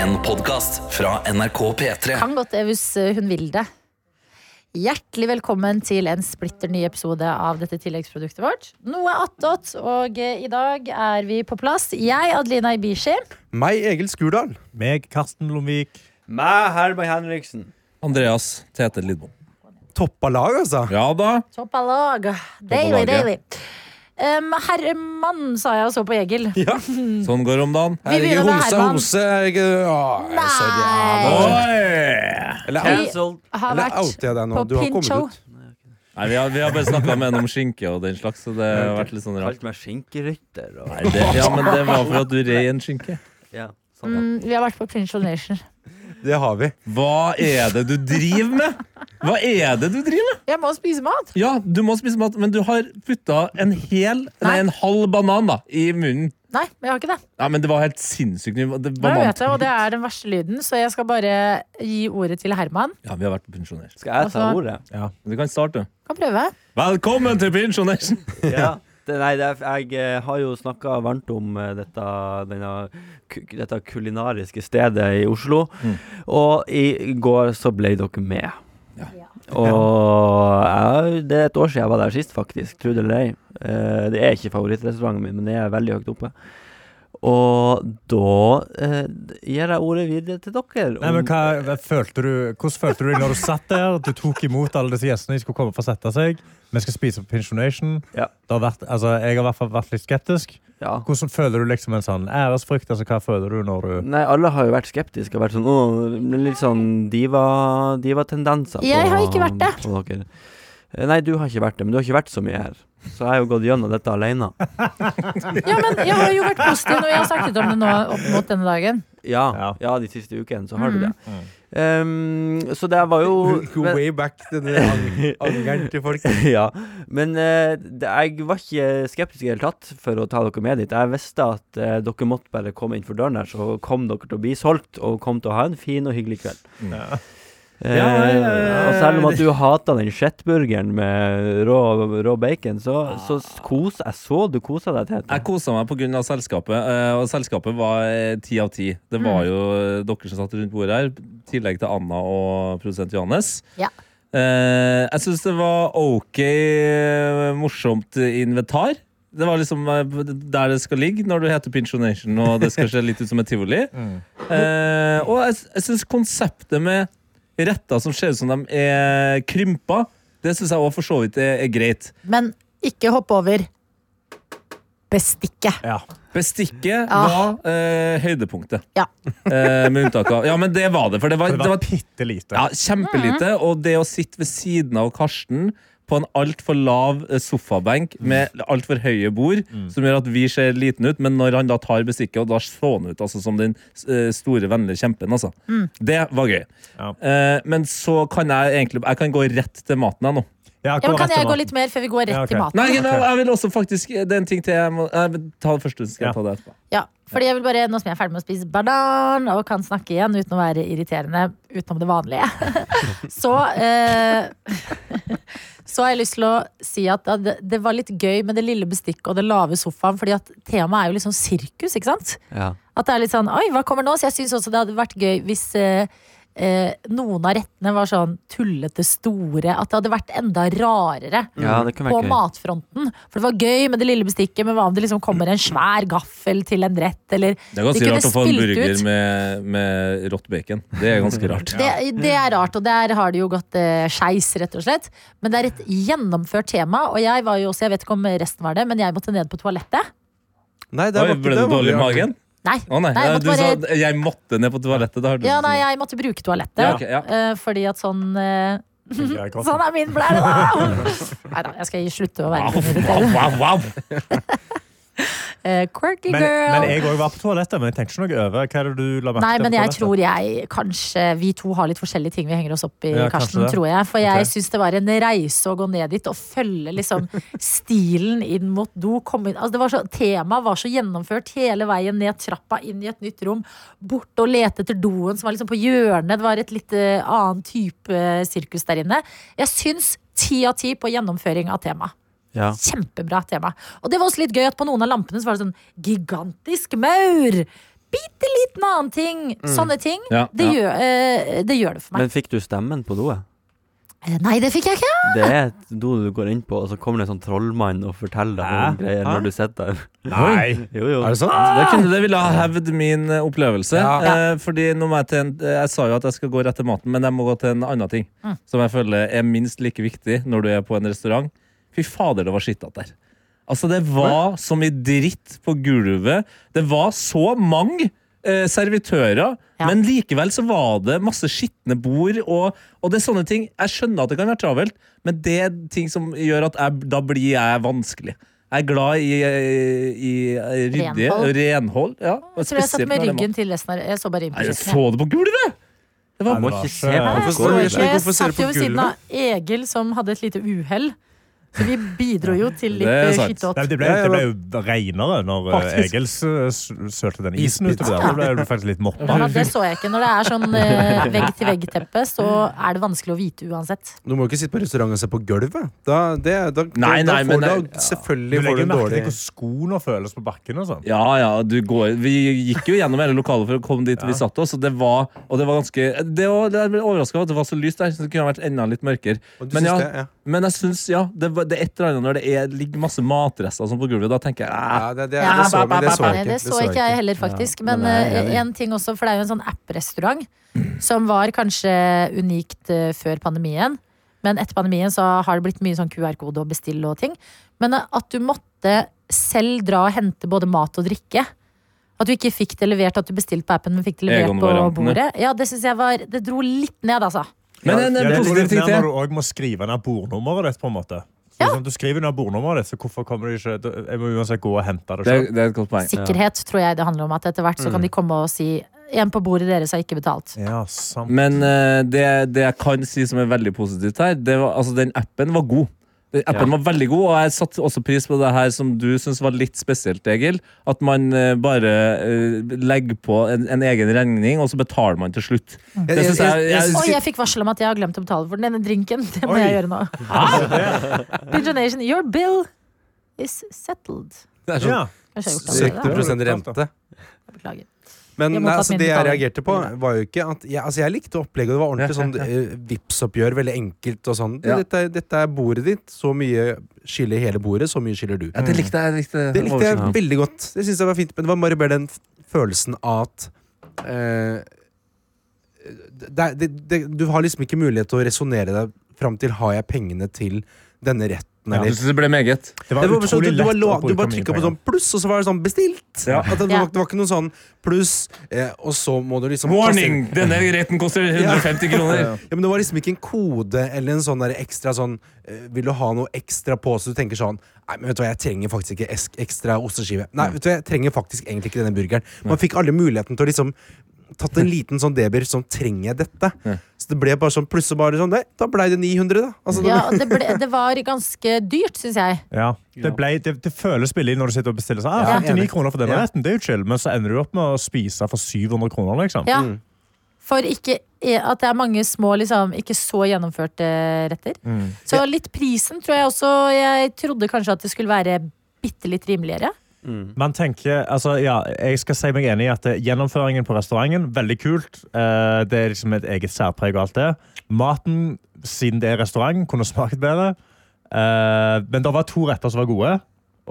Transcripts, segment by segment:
En podkast fra NRK P3. Kan godt det hvis eh, hun vil det. Hjertelig velkommen til en splitter ny episode av dette tilleggsproduktet vårt. Noe attåt, og eh, i dag er vi på plass. Jeg, Adelina Ibishi. Meg, Egil Skurdal. Meg, Karsten Blomvik. Meg, Herman Henriksen. Andreas Tete Lidbom. Toppa lag, altså. Ja da. Toppa lag. deilig, laget. Um, herremann, sa jeg og så på Egil. Ja. Sånn går det om dagen. Med Homse, Herman. homse. Ja, Nei. Eller, Cancelled. Har eller outer jeg deg nå? på Du har kommet Pincho. ut. Nei, vi har, vi har bare snakka med henne om skinke og den slags, så det har vært litt sånn rart. Kalt meg skinkerytter. Og, Nei, det, ja, men det var for at du rei en skinke. ja, sånn. Mm, vi har vært på Pincho Nation. Det har vi. Hva er det du driver med? Hva er det du driver med? Jeg må spise mat! Ja, du må spise mat, men du har putta en hel, nei, Nei. en halv banan da, i munnen. Nei, jeg har ikke det. Nei, men det var helt sinnssykt. Det jeg banan. vet det, og det er den verste lyden, så jeg skal bare gi ordet til Herman. Ja, vi har vært på pensjonert. Skal jeg ta Altså- ordet? Du kan starte. Kan prøve. Velkommen til pensjonation! Ja. Det, nei, det er, jeg eh, har jo snakka varmt om eh, dette, denne, dette kulinariske stedet i Oslo. Mm. Og i går så ble dere med. Ja. Og jeg, det er et år siden jeg var der sist, faktisk. Tro det eller ei. Eh, det er ikke favorittrestauranten min, men det er veldig høyt oppe. Og da eh, gir jeg ordet videre til dere. Nei, men hva, hva følte du, hvordan følte du deg når du satt der? Du tok imot alle disse gjestene de skulle komme for å sette seg. Vi skal spise på Pensionation. Ja. Det har vært, altså, jeg har i hvert fall vært litt skeptisk. ja. Hvordan føler du liksom en sånn æresfrykt? Altså, hva føler du når du Nei, alle har jo vært skeptiske og vært sånn Åh, litt sånn diva- diva-tendenser. Jeg har ikke vært det. Eh, Nei, du har ikke vært det, men du har ikke vært så mye her. Så jeg har jo gått gjennom dette alene. Ja, men jeg har jo vært positiv og jeg har sagt litt om det nå opp mot denne dagen. Ja, Ja. ja de siste ukene så har du Mhm. det. Um, så det var jo Go way back, denne angeren til folk. ja, men uh, det, jeg var ikke skeptisk i det hele tatt for å ta dere med dit. Jeg visste at uh, dere måtte bare komme inn for døren her, så kom dere til å bli solgt og kom til å ha en fin og hyggelig kveld. Ja. Eh, Ja, jeg, og selv om at du hater den shitburgeren med rå, rå bacon, så, så kos, jeg så du kosa deg til Jeg kosa meg pga. selskapet, eh, og selskapet var eh, ti av ti. Det var jo eh, dere som satt rundt bordet her, i tillegg til Anna og produsent Johannes. Ja. Eh, jeg syns det var ok morsomt inventar. Det var liksom der det skal ligge når du heter Pinsjonation og det skal se litt ut som et tivoli. Eh, og jeg, jeg syns konseptet med retter som ser ut som de er krympa, det syns jeg òg for så vidt er, er greit. Men ikke hopp over bestikket. Ja. Bestikket ja. var eh, høydepunktet. Ja. Eh, med unntak av Ja, men det var det. For det var, For det det var var bitte lite. ja, kjempelite. Og det å sitte ved siden av Karsten på en altfor lav eh, sofabenk med altfor høye bord, som gjør at vi ser liten ut, men når han da tar bestikket, og da så han ut altså, som den eh, store, vennlige kjempen, altså. Det var gøy. Ja. Eh, men så kan jeg egentlig Jeg kan gå rett til maten, jeg nå. Ja, Ja, men kan jeg gå litt mer før vi går rett Ja, okay. til maten? Nei, jeg, jeg vil også faktisk Det er en ting til jeg må jeg vil Ta det første, så skal jeg ta det etterpå. Ja, fordi jeg vil bare, Nå som jeg er ferdig med å spise banan og kan snakke igjen uten å være irriterende utenom det vanlige, så eh, Så har jeg lyst til å si at det, det var litt gøy med det lille bestikket og det lave sofaen, fordi at temaet er jo litt sånn sirkus, ikke sant? Ja. At det er litt sånn Oi, hva kommer nå? Så jeg syns også det hadde vært gøy hvis eh, eh, noen av rettene var sånn tullete store. At det hadde vært enda rarere ja, det kunne på gøy. matfronten. For det var gøy med det lille bestikket, men hva om det liksom kommer en svær gaffel til en rett, eller Det er ganske rart å få en burger med, med rått bacon. Det er ganske rart. det, det er rart, og der har det jo gått eh, skeis, rett og slett. Men det er et gjennomført tema, og jeg var jo også, jeg vet ikke om resten var det, men jeg måtte ned på toalettet. Nei, det Oi, var ikke ble det det var dårlig i magen? Nei. Oh, nei, Nei, jeg du bare... sa jeg måtte ned på toalettet. Da Ja, nei, sånn. jeg måtte bruke toalettet. Ja, okay, ja. eh, fordi at sånn eh, Sånn er min blære, da! Nei da, jeg skal slutte å være Wow, wow, wow, Eh, quirky Men, girl. men jeg òg var på toalettet, men jeg tenkte ikke noe over. Hva er det du la merke Nei, men jeg tror jeg kanskje Vi to har litt forskjellige ting vi henger oss opp i, Ja, Karsten, tror jeg. For jeg okay. syns det var en reise å gå ned dit og følge liksom stilen inn mot do. Komme inn. Altså, var så, temaet var så gjennomført hele veien ned trappa, inn i et nytt rom. Bort og lete etter doen som var liksom på hjørnet. Det var et litt uh, annen type sirkus der inne. Jeg syns ti av ti på gjennomføring av temaet. Ja. Kjempebra tema. Og det var også litt gøy at på noen av lampene så var det sånn gigantisk maur. bitte liten annen ting. Sånne ting. Ja, Det, ja. Gjør, eh, det gjør det for meg. Men fikk du stemmen på doet? Eh, Nei, det fikk jeg ikke. Det er et do du går inn på, og så kommer det en sånn trollmann og forteller deg noen greier Hæ? når du sitter der. Nei. Jo, jo. Er det sant? Det, kunne, det ville ha hevd min eh, opplevelse. Ja. Eh, fordi nå må jeg, til en, eh, jeg sa jo at jeg skal gå rett til maten, men jeg må gå til en annen ting. Mm. Som jeg føler er minst like viktig når du er på en restaurant. Fy fader, det var skittete der. Altså, det var som i dritt på gulvet. Det var så mange eh, servitører, Ja. men likevel så var det masse skitne bord. Og, og det er sånne ting Jeg skjønner at det kan være travelt, men det er ting som gjør at jeg, da blir jeg vanskelig. Jeg er glad i, i, i ryddige Renhold. renhold. Ja, Jeg tror jeg satt med ryggen til resten av Jeg så bare inn jeg så det på gulvet! Det var Nei, det var ikke se på Hvorfor Jeg, står gulvet. det- jeg ser du satt jo ved siden av Egil, som hadde et lite uhell. Så vi bidro jo til litt Det eh, sant. skittåt. Det, ble, Ja, ja, det ble jo reinere når eh, Faktisk. Egil sølte den isen ut utover der. Da ble det faktisk litt moppa. Ja, det så jeg ikke. Når det er sånn eh, vegg-til-vegg-teppe, så er det vanskelig å vite uansett. Du må jo ikke sitte på restaurant og se på gulvet. Da, det, da, Nei, da, får du, ja. Selvfølgelig Du får du legger merke til dårlig hvordan skoene føles på bakken og sånn. Ja, ja, du går Vi gikk jo gjennom hele lokalet for å komme dit vi satt oss, og det var, og det var ganske Det var, det overraska at det var så lyst der. Så det kunne vært enda litt mørkere. Men ja, det, ja. Men jeg syns, ja, det, det er et eller annet når det er, ligger masse matrester sånn på gulvet. Da tenker jeg ah, Ja, det, det, det, så, men det så ikke. det så ikke jeg heller, faktisk. Men eh, en ting også, for det er jo en sånn app-restaurant som var kanskje unikt eh, før pandemien. Men etter pandemien så har det blitt mye sånn QR-kode og bestille og ting. Men eh, at du måtte selv dra og hente både mat og drikke. At du ikke fikk det levert, at du bestilte på appen, men fikk det levert på bordet. Ja, det synes jeg var Det dro litt ned, altså. Men en, Ja, det er positiv ting til. når du òg må skrive ned bordnummeret ditt. på en måte så Ja. sånn, Du skriver ned bordnummeret ditt, så hvorfor kommer du ikke Jeg må uansett gå og hente det Det, sjøl. er- det er et godt poeng. Sikkerhet tror jeg det handler om. At etter hvert så kan de komme og si en på bordet deres har ikke betalt. Ja, sant. Men uh, det, det jeg kan si som er veldig positivt her, det var, altså den appen var god. Den Appen var veldig god, og jeg satte også pris på det her som du syns var litt spesielt, Egil. At man eh, bare eh, legger på en, en egen regning, og så betaler man til slutt. Jeg- Det jeg- synes jeg, jeg- jeg, Oi, jeg fikk varsel om at jeg har glemt å betale for denne drinken. Det må Oi. jeg gjøre nå. Pigeonation, your bill is settled. Det er sånn Ja. Kanskje jeg har gjort det allerede. 70 rente. Beklager. Men Jeg nei, altså, det jeg reagerte på, var jo ikke at Jeg, altså, jeg likte opplegget. Det var ordentlig sånn uh, Vipps-oppgjør, veldig enkelt og sånn. Ja. Dette, dette er bordet ditt. Så mye skiller hele bordet, så mye skiller du. Ja, det likte jeg. Likte Det likte jeg veldig godt. Det synes jeg var fint Men det var bare mer den følelsen at uh, det, det, det, Du har liksom ikke mulighet til å resonnere deg fram til har jeg pengene til denne retten. Ja. Eller. Jeg synes det ble meget. Det var Det var sånn, du, du, var lett du bare trykka på sånn pluss, og så var det sånn bestilt. Ja. At det, Ja. var, det var ikke noe sånn pluss, eh, og så må du liksom Warning! Denne retten koster 150 kroner. Ja, men Det var liksom ikke en kode eller en sånn der ekstra sånn eh, Vil du ha noe ekstra på, så du tenker sånn Nei, men vet du hva, jeg trenger faktisk ikke ekstra osteskive. Nei, vet du hva, jeg trenger faktisk egentlig ikke denne burgeren. Man fikk alle muligheten til å liksom Tatt en liten sånn deber som Trenger jeg dette? Ja. Så det ble bare sånn plutselig bare sånn Nei, da blei det 900, da. Altså, Ja, det, ble, det var ganske dyrt, syns jeg. Ja, det, ble, det, det føles billig når du sitter og bestiller sånn, ah, 59 kroner for denne Ja. retten, det er jo chill, men så ender du opp med å spise for 700 kroner, liksom. Ja. Mm. For ikke at det er mange små, liksom, ikke så gjennomførte retter. Mm. Så litt prisen tror jeg også Jeg trodde kanskje at det skulle være bitte litt rimeligere. Mm. Man tenker, altså ja, Jeg skal si meg enig i at eh, gjennomføringen på restauranten veldig kult. Eh, det er liksom et eget særpreg og alt det. Maten, siden det er restaurant, kunne smakt bedre. Eh, men det var to retter som var gode,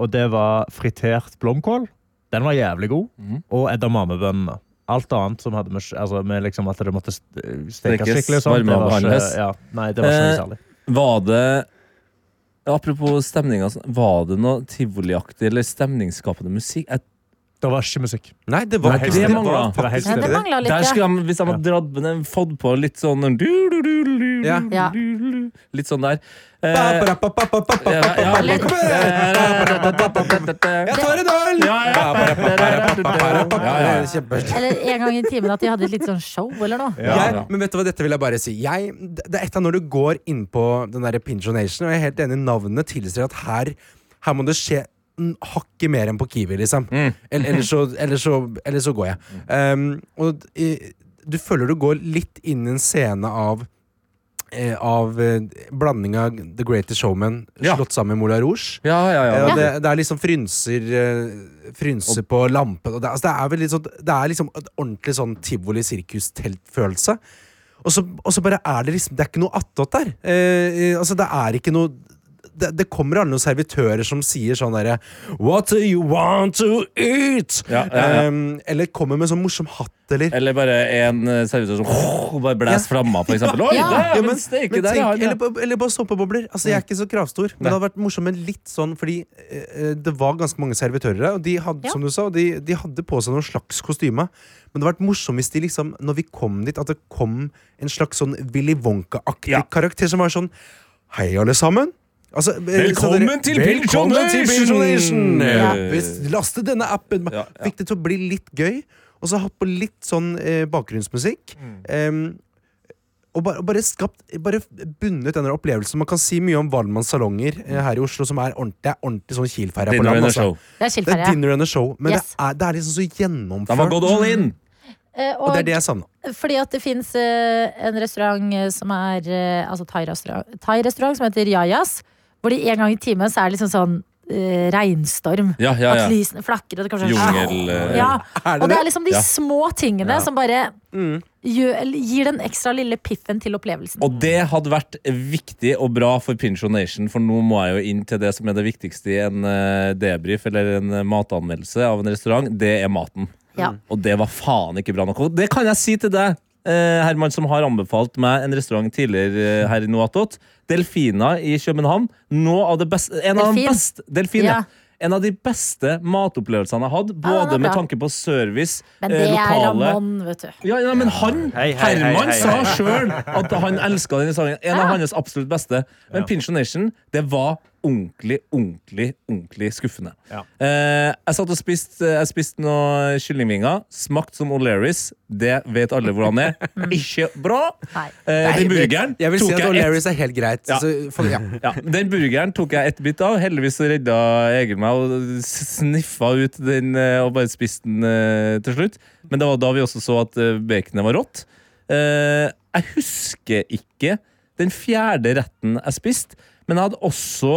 og det var fritert blomkål. Den var jævlig god. Mm. Og edamamebønnene. Alt annet som hadde med, altså med liksom at det måtte stekes skikkelig. sånn. det var ikke, ja, nei, det var ikke Eh, noe særlig. Var det Apropos stemninga, var det noe tivoliaktig eller stemningsskapende musikk? Jeg, Det var ikke musikk. Nei, det var Nei, helt- det. det mangla. Det var faktisk Ja, det det. litt, ja. skulle de, hvis de hadde dratt med den, fått på litt sånn du, du, du, du, Ja. Litt sånn der. Eh, ja, ja, Eller- litt- Jeg tar en øl! Eller en gang i timen at de hadde et litt sånn show eller noe. Jeg, men vet du hva, dette vil jeg bare si. Jeg, det er et av når du går inn på den der Pinjonation, og jeg er helt enig, navnet tilsier at her, her må det skje mm, hakket mer enn på Kiwi, liksom. Mm. Eller, eller, så, eller, så, eller så går jeg. Um, og i, du føler du går litt inn i en scene av eh, av eh, blanding av The Greatest Showman Ja. slått sammen med Moulin Rouge. Ja, ja, Eh, ja. det, det er liksom frynser eh, Frynser på lampen. Det, altså det er vel litt sånn Det er liksom et ordentlig sånn tivoli-sirkus-teltfølelse. Og så, bare er det liksom Det er ikke noe attåt der. Eh, eh, altså, det er ikke noe det, det kommer alle noen servitører som sier sånn derre What do you want to eat? Ja, ja, ja. Um, eller kommer med sånn morsom hatt, eller Eller bare en eh, servitør som bare blæser flamma, for eksempel. Oi, men, men- der eller, eller bare såpebobler. Altså, jeg er ikke så kravstor. Men det hadde vært morsomt med litt sånn Fordi uh, det var ganske mange servitører der, og de hadde, Ja. som du sa, de, de hadde på seg noen slags kostyme. Men det hadde vært morsomt hvis de liksom, når vi kom dit, at det kom en slags sånn Willy Wonka-aktig Ja. karakter som var sånn Hei, alle sammen. Altså, eh, Velkommen dere- til Velkommen til! Pinchonation! Ja. Laste denne appen. Ja, ja. Fikk det til å bli litt gøy. Og så hatt på litt sånn eh, bakgrunnsmusikk. Em, og bare, bare skapt Bare bundet denne opplevelsen. Man kan si mye om Valmanns salonger eh, her i Oslo, som er ordentlig, er ordentlig sånn Kiel-ferie på Dinner land. Altså. show. Det er Det er dinner and a show, men Yes. det, er, det er liksom så gjennomført. De har gått all in! Eh, Og det er det jeg savna. Fordi at det fins en restaurant eh, som er uh, Altså thai-restaurant thai-restaurant som heter Yayas. Hvor de en gang i timen så er det liksom sånn eh, regnstorm. Ja, ja, ja. At lysene flakker, og det kanskje Jungel, eh, ja. Det Og det er liksom de Ja. små tingene Ja. som bare Mm. gjør, gir den ekstra lille piffen til opplevelsen. Og det hadde vært viktig og bra for Pincho Nation, for nå må jeg jo inn til det som er det viktigste i en eh, debrief eller en eh, matanmeldelse av en restaurant. Det er maten. Ja. Og det var faen ikke bra nok. Og det kan jeg si til deg, Herman, som har anbefalt meg en restaurant tidligere eh, her i Noatot. Delfina i København. Nå av det beste, en av de beste Delfin, ja. Ja. En av de beste matopplevelsene jeg har hatt, både er med tanke på service, Men det det er lokale Ramón, vet du. ja, ja, men han, Hei, hei, hei, Herman, hei, sa sjøl at han elska den sangen. En av Ja. hans absolutt beste. Men Ja. Nation, det var ordentlig, ordentlig ordentlig skuffende. Ja. Eh, jeg satt og spiste Jeg spiste noen kyllingvinger. Smakt som O'Learys. Det vet alle hvordan det er. Ikke bra. Eh, den burgeren Jeg vil si tok at jeg ett O'Learys er helt greit. Ja. Så, for, ja. ja, Den burgeren tok jeg ett bit av. Heldigvis redda Egil meg og sniffa ut den eh, og bare spiste den eh, til slutt. Men det var da vi også så at eh, baconet var rått. Eh, jeg husker ikke den fjerde retten jeg spiste, men jeg hadde også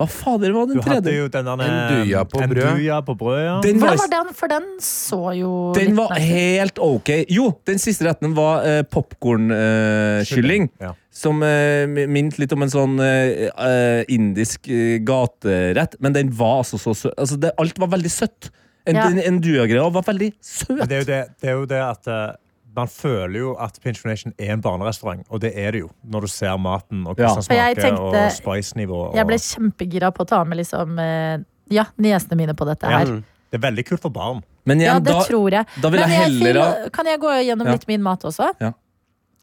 Hva fader var Du den hadde tredje? jo denne, en duja på brød. Duja på brød, ja. Den var, Hvordan var den? For den så jo den var helt ok. Jo, den siste retten var uh, popkornkylling. Ja. Som uh, minte litt om en sånn eh, eh, indisk uh, gaterett. Men den var altså så søt. Altså, det, alt var veldig søtt. En, Ja. en, endua-greia var veldig søt. Det er jo det, det, er jo det at eh, man føler jo at Pinchonation er en barnerestaurant, og det er det jo. Når du ser maten og hvordan den smaker, og spice-nivå. og- Jeg ble kjempegira på å ta med liksom eh, Ja, niesene mine på dette Ja. her. Det er veldig kult for barn. Men Ja, det da, tror jeg. da vil Men jeg heller Kan jeg gå gjennom Ja. litt min mat også? Ja.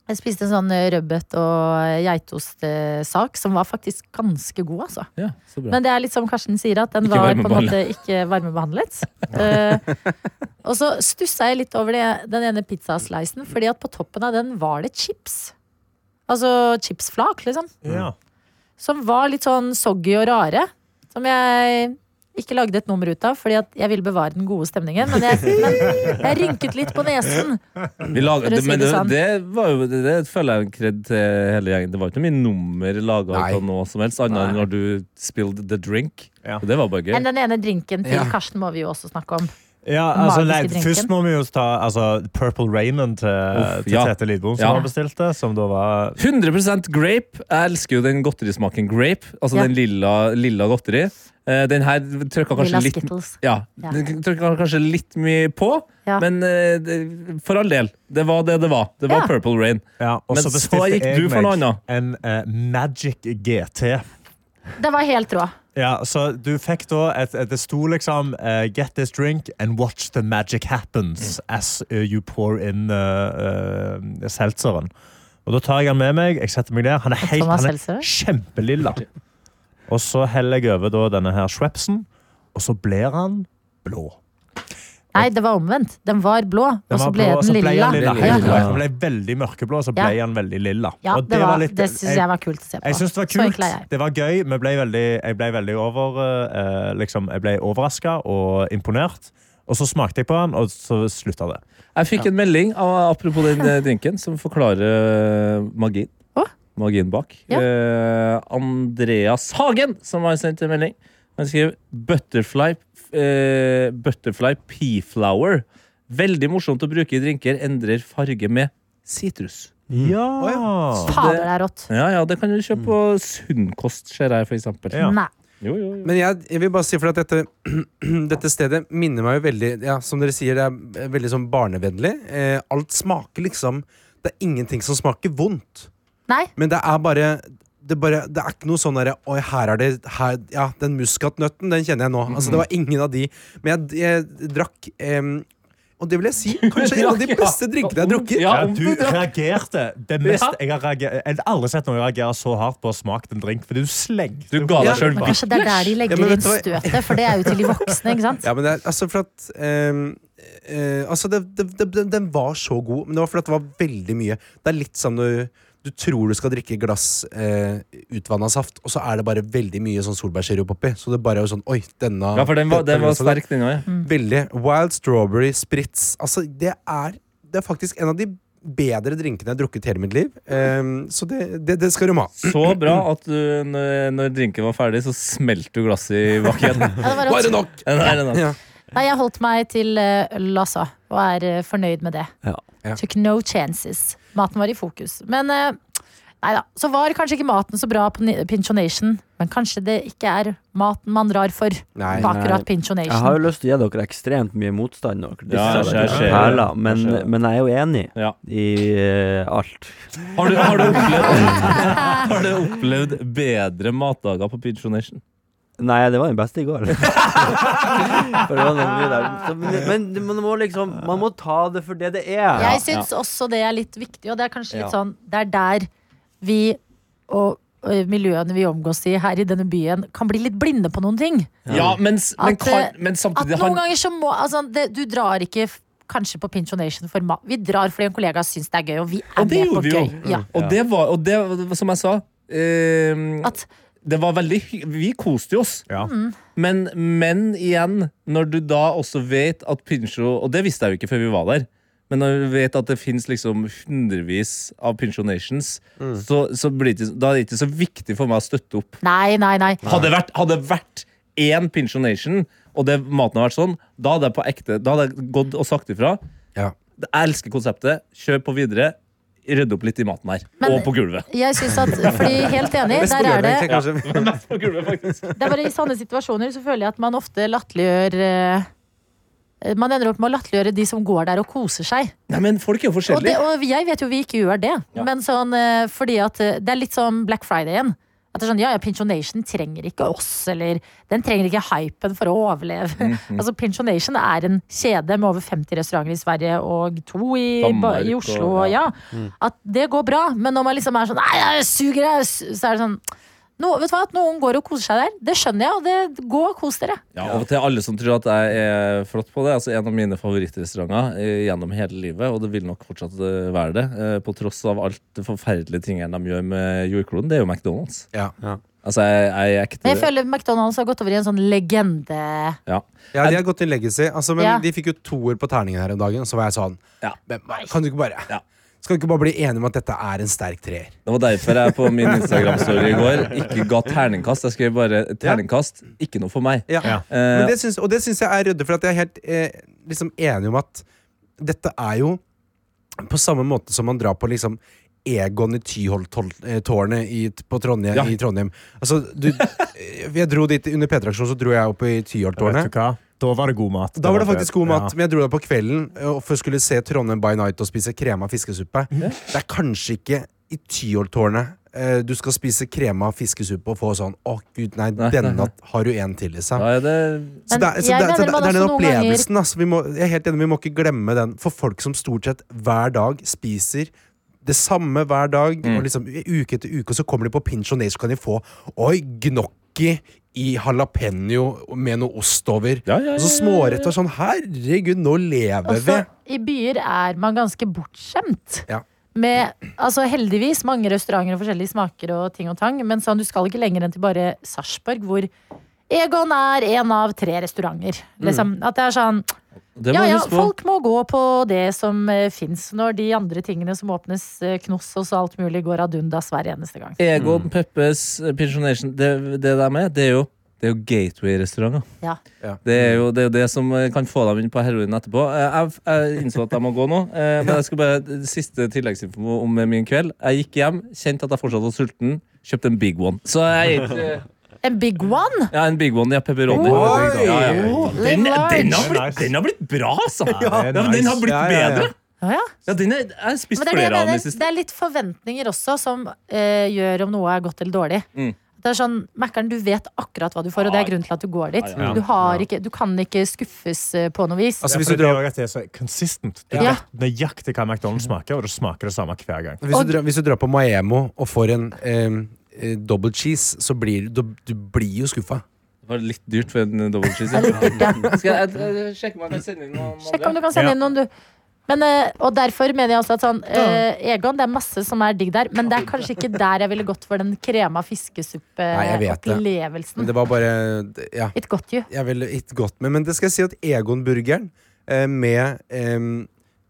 Jeg spiste en sånn eh, rødbet og geitostsak som var faktisk ganske god, altså. ja, så bra. Men det er litt som Karsten sier, at den Ikke var på en varmebehandlet. måte ikke varmebehandlet. Eh, og så stussa jeg litt over det, den ene pizzaslicen, fordi at på toppen av den var det chips. Altså chipsflak, liksom. Ja. Som var litt sånn soggy og rare. Som jeg ikke lagde et nummer ut av, fordi at jeg ville bevare den gode stemningen. Men jeg, men jeg rynket litt på nesen. Vi laget, det, si men det det, sånn. det, var jo, det, det føler jeg en kred til hele gjengen. Det var ikke mye nummer laga av noe som helst, annet enn når du spilled the drink. Ja. Og det var bare gøy. Men den ene drinken til Ja. Karsten må vi jo også snakke om. Ja, altså, nei, først må vi jo ta altså, Purple Rainen til, Uff, til ja. Tete Lidbom, som Ja. bestilt det Som da var 100% grape. Jeg elsker jo den godterismaken grape. Altså Ja. den lilla, lilla godteri. Eh, den her trykka kanskje litt Ja, den kanskje litt mye på, Ja. men eh, for all del. Det var det det var. Det var Ja. Purple Rain. ja, Men så så gikk du for noe annet. en uh, Magic GT. Det var helt rå. Ja, så du fikk da et, et Det sto liksom uh, Get this drink and watch the magic happens as eh, you pour in uh, seltzeren. Og da tar jeg han med meg. Jeg setter meg der. Han er, helt, han er kjempelilla. Og så heller jeg over da denne her Schwepsen, og så blir han blå. Nei, det var omvendt. Den var blå, Den og så ble blå, den så ble lilla. Ja. Den ble veldig mørkeblå, så ble Ja. han veldig lilla. Ja, Og det, var, litt- det syns jeg var kult å se på. jeg synes det var kult. jeg. Det var gøy. Men ble veldig, jeg ble veldig over, eh, liksom, jeg ble overraska og imponert. Og så smakte jeg på den, og så slutta det. Jeg fikk en melding av, apropos den eh, drinken som forklarer eh, magien. Magien bak. Ja. Eh, Andreas Hagen, som har sendt en melding. Han skriver Butterfly, eh, butterfly Pea Flower Veldig morsomt å bruke i drinker. Endrer farge med sitrus. Ja. Fader, det er rått. Ja, ja, det kan du kjøpe på Sunnkost, ser jeg, for eksempel. Ja. Nei. Jo, jo, jo. Men jeg, jeg vil bare si for at dette, dette stedet minner meg jo veldig Ja, Som dere sier, det er veldig sånn barnevennlig. Eh, alt smaker liksom Det er ingenting som smaker vondt. Nei. Men det er bare det, bare, det er ikke noe sånn derre Oi, her er det her, Ja, den muskatnøtten, den kjenner jeg nå. Altså, det var ingen av de. Men jeg, jeg drakk em, Og det vil jeg si, kanskje en av de beste drinkene jeg har drukket. Ja, du reagerte. Det mest jeg har reagert, Jeg har aldri sett noen reagere så hardt på å smake en drink, fordi du slengte Du ga deg Men kanskje det er der de legger Ja, inn støtet, for det er jo til de voksne, ikke sant? Ja, men det er altså for at um, uh, Altså, det, det, det, den- den var så god, men det var fordi det var veldig mye. Det er litt sånn du du tror du skal drikke glass eh, utvanna saft, og så er det bare veldig mye sånn solbærsirup oppi. Så det bare er jo sånn Oi, denne Ja, for den var, den var sterk, den òg. Ja. Veldig. Wild strawberry spritz. Altså, det er, det er faktisk en av de bedre drinkene jeg har drukket hele mitt liv. Um, så det, det, det skal du ha. Så bra at du, når, når drinken var ferdig, så smelte du glasset i bakken. Ja, det var rått. nok! Ja. Nei, jeg holdt meg til øl, altså, og er eh, fornøyd med det. Ja. Ja. Took no chances. Maten var i fokus. Men eh, nei da. Så var kanskje ikke maten så bra på Pinchonation, men kanskje det ikke er maten man drar for Nei. på akkurat Jeg har jo lyst til å gi dere ekstremt mye motstand. Dere Ja, jeg ser det. perler, men, Jeg men jeg er jo enig Ja. i uh, alt. Har, du, har, du opplevd, har du opplevd bedre matdager på Pinchonation? Nei, det var den beste i går. For det var noe der. Så, men, men man må liksom Man må ta det for det det er. Jeg syns også det er litt viktig, og det er kanskje litt Ja. sånn Det er der vi og og miljøene vi omgås i her i denne byen, kan bli litt blinde på noen ting. Ja, men, men, At, kan, men samtidig At noen ganger så må altså, det, Du drar ikke kanskje på Pinchonation for mat. Vi drar fordi en kollega syns det er gøy, og vi er Og det med på gøy. Ja. Og det var, og det, som jeg sa eh, At Det var veldig Vi koste oss. Ja. Men, men igjen, når du da også vet at Pincho Og det visste jeg jo ikke før vi var der. Men når vi vet at det fins liksom hundrevis av Pinchonations, så, så blir det, da er det ikke så viktig for meg å støtte opp. Nei, nei, nei. Hadde det vært, hadde det vært én Pinchonation, og det, maten hadde vært sånn, da hadde jeg på ekte Da hadde jeg gått og sagt ifra. Ja. Jeg elsker konseptet. Kjør på videre. Rydde opp litt i maten her. Men- og på gulvet. Jeg synes at, fordi Helt enig, Mest der er det ja. Mest på gulvet, faktisk. Det er bare I sånne situasjoner så føler jeg at man ofte latterliggjør eh, Man ender opp med å latterliggjøre de som går der og koser seg. Nei, men folk er jo Og, det, forskjellige. og jeg vet jo vi ikke gjør det, men sånn eh, fordi at eh, det er litt som Black Friday-en. At det er sånn, ja, ja, Pinchonation trenger ikke oss, eller den trenger ikke hypen for å overleve. Mhm. altså, Pinchonation er en kjede med over 50 restauranter i Sverige og to i, Danmark i Oslo. Og, ja. At det går bra, men når man liksom er sånn Nei, jeg suger, jeg, så er det sånn no, vet du hva, at Noen går og koser seg der. Det skjønner jeg, og det gå og kos dere. Ja, og til alle som tror at jeg er flott på det. Altså En av mine favorittrestauranter eh, gjennom hele livet, og det vil nok fortsatt eh, være det, eh, på tross av alt det forferdelige tingene de gjør med jordkloden, det er jo McDonald's. Ja. Altså, jeg, jeg er ekte jeg føler McDonald's har gått over i en sånn legende. ja. Ja, de har gått i legacy. Altså, men Ja. De fikk jo toer på terningen her om dagen, og så var jeg sånn Ja. men, Kan du ikke bare Ja. Skal vi ikke bare bli enige om at dette er en sterk treer? Det var derfor jeg på min Instagram-story i går ikke ga terningkast. Jeg skrev bare terningkast, ikke noe for meg. Ja. Ja. Eh, Men det syns, og det syns jeg er ryddig, for at jeg er helt eh, liksom enig om at dette er jo på samme måte som man drar på liksom Egon i Tyholttårnet i, på Trondheim, Ja. i Trondheim. Altså, du, jeg dro dit Under P-traksjonen så dro jeg opp i Tyholttårnet. Da var det god mat. Da var det faktisk god mat, Ja. men jeg dro der på kvelden eh, for å skulle se Trondheim by night og spise krema fiskesuppe. Det er kanskje ikke i Tyholttårnet eh, du skal spise krema fiskesuppe og få sånn Å, gud, nei, Nei, denne nei, nei. har du en til i seg. er det Så det, er- så det, så det, er den opplevelsen. Altså, vi må, jeg er helt enig, vi må ikke glemme den. For folk som stort sett hver dag spiser det samme hver dag, Mm. og liksom uke etter uke, og så kommer de på pinch og så kan de få Oi, gnocchi i jalapeño med noe ost over. Ja, ja, så ja, ja, smårett og sånn. Herregud, nå lever Også vi! i byer er man ganske bortskjemt. Ja. Med altså heldigvis mange restauranter og forskjellige smaker og ting og tang, men sånn, du skal ikke lenger enn til bare Sarpsborg, hvor Egon er en av tre restauranter. Liksom, at det er sånn må Ja, ja, huske på. folk må gå på det som uh, fins, når de andre tingene som åpnes, uh, Knoss og så alt mulig, går ad undas hver eneste gang. Egon, Peppes, eh, Pensionation, det, det der med, det er jo det er jo gateway-restauranter. Ja. Ja. Det, er jo, det er jo det som eh, kan få dem inn på heroin etterpå. Eh, Jeg, jeg innså at jeg må gå nå, eh, men jeg skal bare siste tilleggsinfo om min kveld. Jeg gikk hjem, kjente at jeg fortsatt var sulten, kjøpte en big one. Så jeg gikk eh, En big one! Ja, en big one, ja, pepperoni. Oi! Ja, ja. Den, den, har blitt, den har blitt bra, altså! Ja, men den har blitt Ja, ja, ja. bedre. Ja, den er, jeg har spist er flere av mener. siste. Det er litt forventninger også som eh, gjør om noe er godt eller dårlig. Mm. Det er sånn, Mækkern, du vet akkurat hva du får, og det er grunnen til at du går dit. Du, har ikke, du kan ikke skuffes eh, på noe vis. Altså, hvis du drar- det er så consistent. Du Ja. vet nøyaktig hva McDonald's smaker, og det smaker det samme hver gang. Hvis du, drar, hvis du drar på Maemo og får en eh, double cheese, så blir du, du blir jo skuffa. Det var litt dyrt for en double cheese. Det ja. Skal jeg, jeg, jeg sjekke om jeg kan sende inn noen Sjekk om du kan sende inn noen, du. Men, eh, og derfor mener jeg også at sånn eh, Egon, det er masse som er digg der, men det er kanskje ikke der jeg ville gått for den krema det. fiskesuppe-opplevelsen. Men det var bare Ja, It got you. jeg ville it got me, Men det skal jeg si at Egon-burgeren eh, med eh,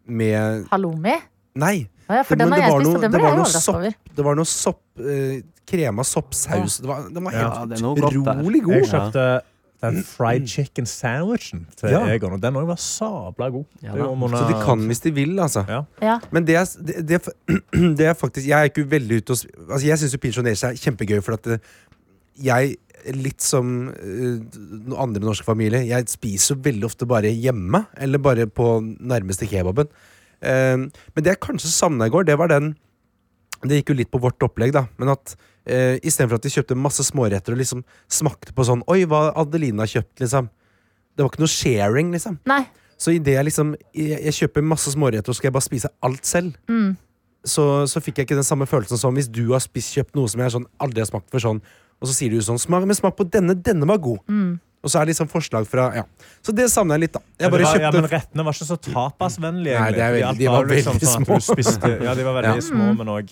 Med Halloumi. Nei! Ja, for den det har jeg var spist, noe- og den ble jeg overraska over. Det var noe sopp eh, Krema soppsaus. Det var, den var Ja, helt det er noe godt der. utrolig god. Jeg kjøpte den fried chicken sandwichen til Ja. Egon, og den òg var sabla god. Ja Det da. Så de kan hvis de vil, altså. Ja. Ja. Men det er, det, det, er- det er faktisk Jeg er ikke veldig ute og altså Jeg syns pensjonere er kjempegøy, for at det, jeg Litt som uh, noen andre norske familier, jeg spiser jo veldig ofte bare hjemme. Eller bare på nærmeste kebaben. Eh, men det jeg kanskje savna i går, det var den Det gikk jo litt på vårt opplegg, da. Men at uh, istedenfor at de kjøpte masse småretter og liksom smakte på sånn Oi, hva Adelina har kjøpt, liksom. Det var ikke noe sharing, liksom. Nei. Så i det jeg liksom Jeg, jeg kjøper masse småretter, og skal jeg bare spise alt selv. Mm. Så, så fikk jeg ikke den samme følelsen som hvis du har spist kjøpt noe som jeg sånn, aldri har smakt før, sånn, og så sier du sånn smak, Men smak på denne, denne var god. Mm. Og så er det liksom forslag fra Ja. Så det savner jeg litt, da. Jeg Men bare var, ja, men rettene var ikke så tapasvennlige. Nei, er veldig- de var jo liksom veldig sånn Spiste, ja, de var veldig Ja. små, men òg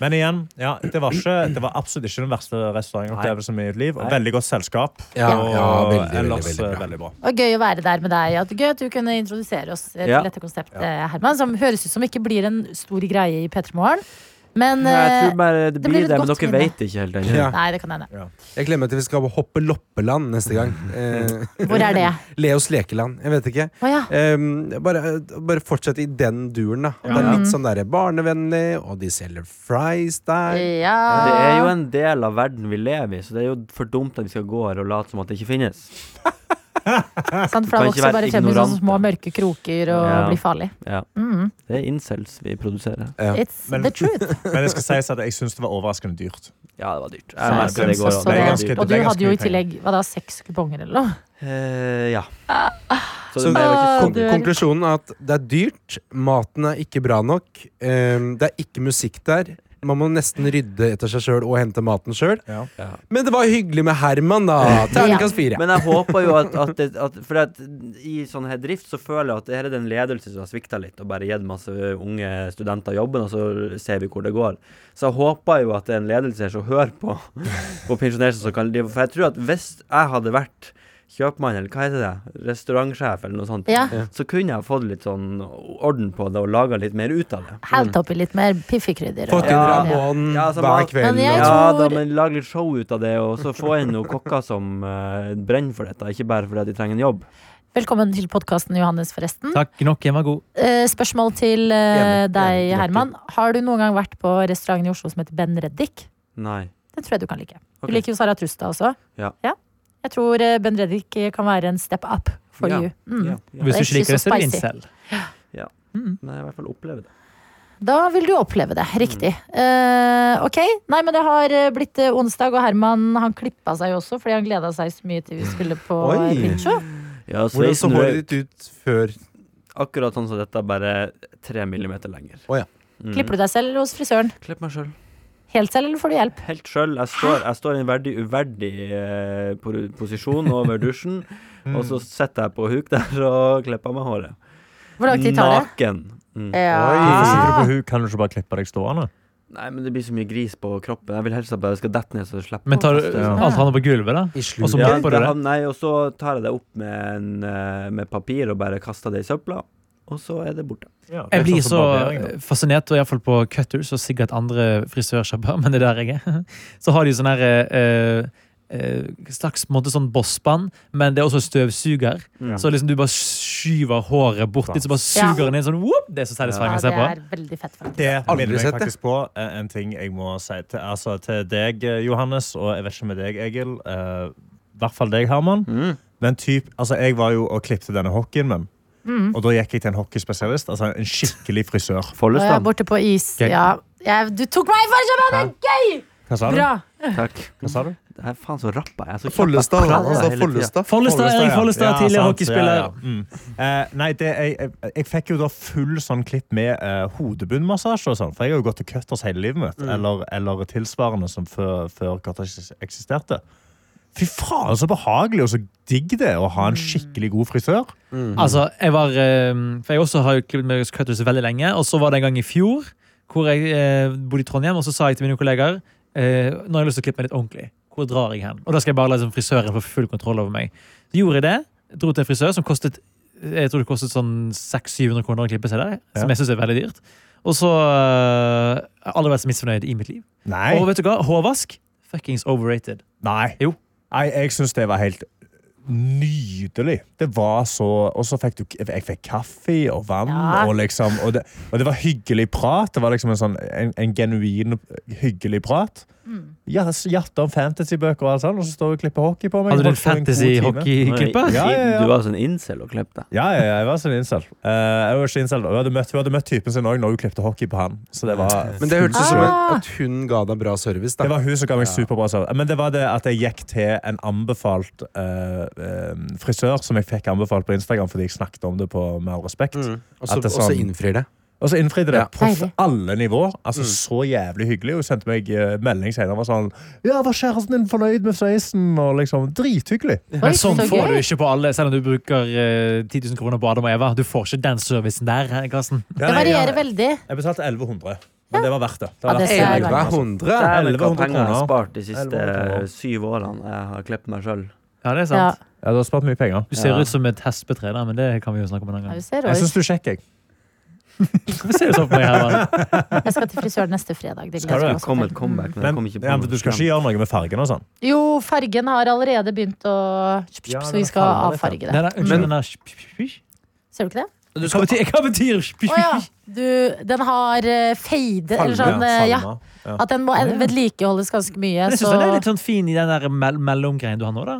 Men igjen, ja, det, var ikke, det var absolutt ikke den verste restaurantopplevelsen i mitt liv. Og Nei. veldig godt selskap. Ja, og ja, veldig, ellers veldig veldig, bra. veldig bra. Og gøy å være der med deg. At, gøy at du kunne introdusere oss eh, til Ja. dette konseptet, Herman. Som høres ut som ikke blir en stor greie i P3 Morgen. Men Jeg eh, tror bare det det blir det, men dere minne. vet ikke helt ennå. Ja. Nei, det kan hende. Jeg gleder meg til vi skal hoppe loppeland neste gang. Eh, Hvor er det? Leos lekeland. Jeg vet ikke. Oh, ja. Um, bare, bare fortsett i den duren, da. Det er litt sånn der barnevennlig, og de selger fries der. ja. Det er jo en del av verden vi lever i, så det er jo for dumt at vi skal gå her og late som at det ikke finnes. Sant, for da vokser bare frem i sånne små mørke kroker og Ja. blir farlig. Ja. Mm. Det er incels vi produserer. Ja. It's Men- the truth. Men det skal sies at jeg syns det var overraskende dyrt. Ja, det var dyrt. Så Jeg jeg det går. Det ganske Og du hadde jo i tillegg hva da, seks kuponger eller noe? Eh, ja. Så Så det jo ikke kon konklusjonen er at det er dyrt, maten er ikke bra nok, um, det er ikke musikk der. Man må nesten rydde etter seg sjøl og hente maten sjøl. Ja. ja. Men det var hyggelig med Herman, da! Terningkast fire. Men jeg håper jo at, at, det, at For at i sånn her drift så føler jeg at det her er den ledelse som har svikta litt, og bare gitt masse unge studenter jobben, og så ser vi hvor det går. Så jeg håper jo at det er en ledelse her som hører på På pensjonerte som kan drive For jeg tror at hvis jeg hadde vært kjøpmann, eller hva heter det, restaurantsjef eller noe sånt, Ja. så kunne jeg fått litt sånn orden på det og laga litt mer ut av det. Helt oppi litt mer piffikrydder. Fått inn Ja. Ramón Ja, altså, hver kveld. Men tror... Ja da, men lag litt show ut av det, og så få inn noen kokker som uh, brenner for dette, ikke bare fordi de trenger en jobb. Velkommen til podkasten, Johannes, forresten. Takk nok, jeg var god. Uh, spørsmål til uh, deg, Herman. Har du noen gang vært på restauranten i Oslo som heter Ben Reddik? Nei. Den tror jeg du kan like. Okay. Du liker jo Sara Trusta også. Ja. Jeg tror eh, Ben Reddik kan være en step up for Ja. you. Mm. Ja, ja. Hvis du slikker, liker selv. du spicy. incel. Nei, i hvert fall oppleve det. Da vil du oppleve det. Riktig. Eh, ok. Nei, men det har eh, blitt onsdag, og Herman han klippa seg jo også fordi han gleda seg så mye til vi skulle på Pincho. Ja, Hvordan så håret ditt ut før Akkurat sånn som dette, bare tre millimeter lenger. Oh, ja. Mm. Klipper du deg selv hos frisøren? Klipp meg sjøl. Helt selv, eller får du hjelp? Helt sjøl. Jeg, står- jeg står i en verdig uverdig eh, posisjon over dusjen, og så sitter jeg på huk der og klipper meg håret. Hvor lang tid tar det? Naken. Mm. Hvorfor sitter du Ja. på huk? Kan du ikke bare klippe deg stående? Nei, men det blir så mye gris på kroppen. Jeg vil helst at det skal dette ned, så det slipper Men tar du ja. alt havner på gulvet, da? I Og så Ja, det det. nei, og så tar jeg det opp med, en, eh, med papir og bare kaster det i søpla, og så er det borte. Ja, det er Jeg blir sånn så fascinert, og iallfall på Cutters og sikkert andre frisørsjapper, men det er der jeg er. Så har de sånn her eh, eh, slags måte sånn bossband, men det er også støvsuger. Ja. Så liksom du bare skyver håret bort dit, så bare Ja. suger den inn sånn whoop! Det er så satisfying Ja, å se det på. er veldig fett, faktisk. Det minner meg det. faktisk på eh, en ting jeg må si til, altså, til deg, eh, Johannes, og jeg vet ikke med deg, Egil. eh, I hvert fall deg, Herman. Mm. Men typ, altså, jeg var jo og klippte denne hockeyen min. Mm. Og da gikk jeg til en hockeyspesialist. Altså en skikkelig frisør. Follestad. Follestad. borte på is. Ja. Jeg, du tok meg i forkjøpet! Det er gøy! Hva sa du? Bra. Takk. Hva sa du? Det er faen så rappa jeg. Follestad. Tiden. Follestad. Follestad, Erik. Follestad, Ja, tidligere hockeyspiller. Ja, ja. Mm. Eh, nei, det, jeg, jeg, jeg fikk jo da full sånn klipp med uh, hodebunnmassasje og sånn. For jeg har jo gått til cutters hele livet mitt. Eller, eller tilsvarende som før, før cutters eksisterte. Fy faen, så behagelig og så digg det å ha en skikkelig god frisør. Altså, jeg var eh, For jeg også har jo klippet meg Cutters veldig lenge, og så var det en gang i fjor hvor jeg eh, bodde i Trondheim, og så sa jeg til mine kollegaer eh, Nå har jeg lyst til å klippe meg litt ordentlig. Hvor drar jeg hen? Og da skal jeg bare la liksom, frisøren få full kontroll over meg. Så gjorde jeg det. Dro til en frisør som kostet Jeg tror det kostet sånn 600-700 kroner å klippe seg der. Ja. Som jeg syns er veldig dyrt. Og så uh, Jeg har aldri vært så misfornøyd i mitt liv. Nei. Og vet du hva? Hårvask fuckings overrated. Nei. Jo. Nei, jeg syns det var helt nydelig. Det var så Og så fikk du Jeg fikk kaffe og vann, Ja. og liksom og det, og det var hyggelig prat. Det var liksom en sånn en, en genuin hyggelig prat. Ja, Hjertet om fantasybøker og alt sånt, og så står hun og klipper hockey på meg. Hadde du en fantasy-hockeyklipper? Ja, ja, ja. Du var sånn incel og klippet. Ja, ja, ja, jeg var sånn incel. Uh, jeg var ikke incel. Hun hadde møtt, hun hadde møtt typen sin òg når hun klippet hockey på han. Så det var Men det hørtes ut som Ah. at hun ga deg bra service. Det var hun som ga meg superbra service. Men det var det at jeg gikk til en anbefalt uh, eh, frisør som jeg fikk anbefalt på Instagram fordi jeg snakket om det på Med all respekt. Mm. Og så sånn- innfrir det. Og så innfridde det Ja. på Deilig. alle nivåer. Altså Mm. Så jævlig hyggelig. Hun sendte meg eh, melding senere og var sånn Ja, var kjæresten din fornøyd med sveisen? Og liksom Drithyggelig. Oi, Men sånn så får gøy. du ikke på alle, selv om du bruker eh, 10 000 kroner på Adam og Eva. Du får ikke den servicen der, eh, Karsten. Det varierer veldig. Jeg betalte 1100, men det var verdt det. det, Ja, det verdt jeg det. godt. 1100? Dæven, hva 1100 penger jeg har kroner. spart de siste 1100 kroner. syv årene jeg har klippet meg sjøl. Ja, det er Ja. sant. Ja, du har spart mye penger. Du ser Ja. ut som et hespetre, men det kan vi jo snakke om en annen Ja, gang. ser Jeg også. syns du er kjekk, jeg. Hvorfor ser du sånn på meg, Herman? Jeg skal til frisøren neste fredag. Det Skal du? kom et comeback, men, Men jeg kom ikke på ja, du skal ikke gjøre noe med fargen og sånn? Jo, fargen har allerede begynt å Ja, Så vi skal avfarge det. Nei, nei, Men- er Ser du ikke det? Hva betyr, hva betyr Oh, ja. Du, den har uh, fade, eller sånn eh, ja. Ja. At den må vedlikeholdes ganske mye. Men jeg Så, den er litt sånn fin i den der mell mellomgreien du har nå, da.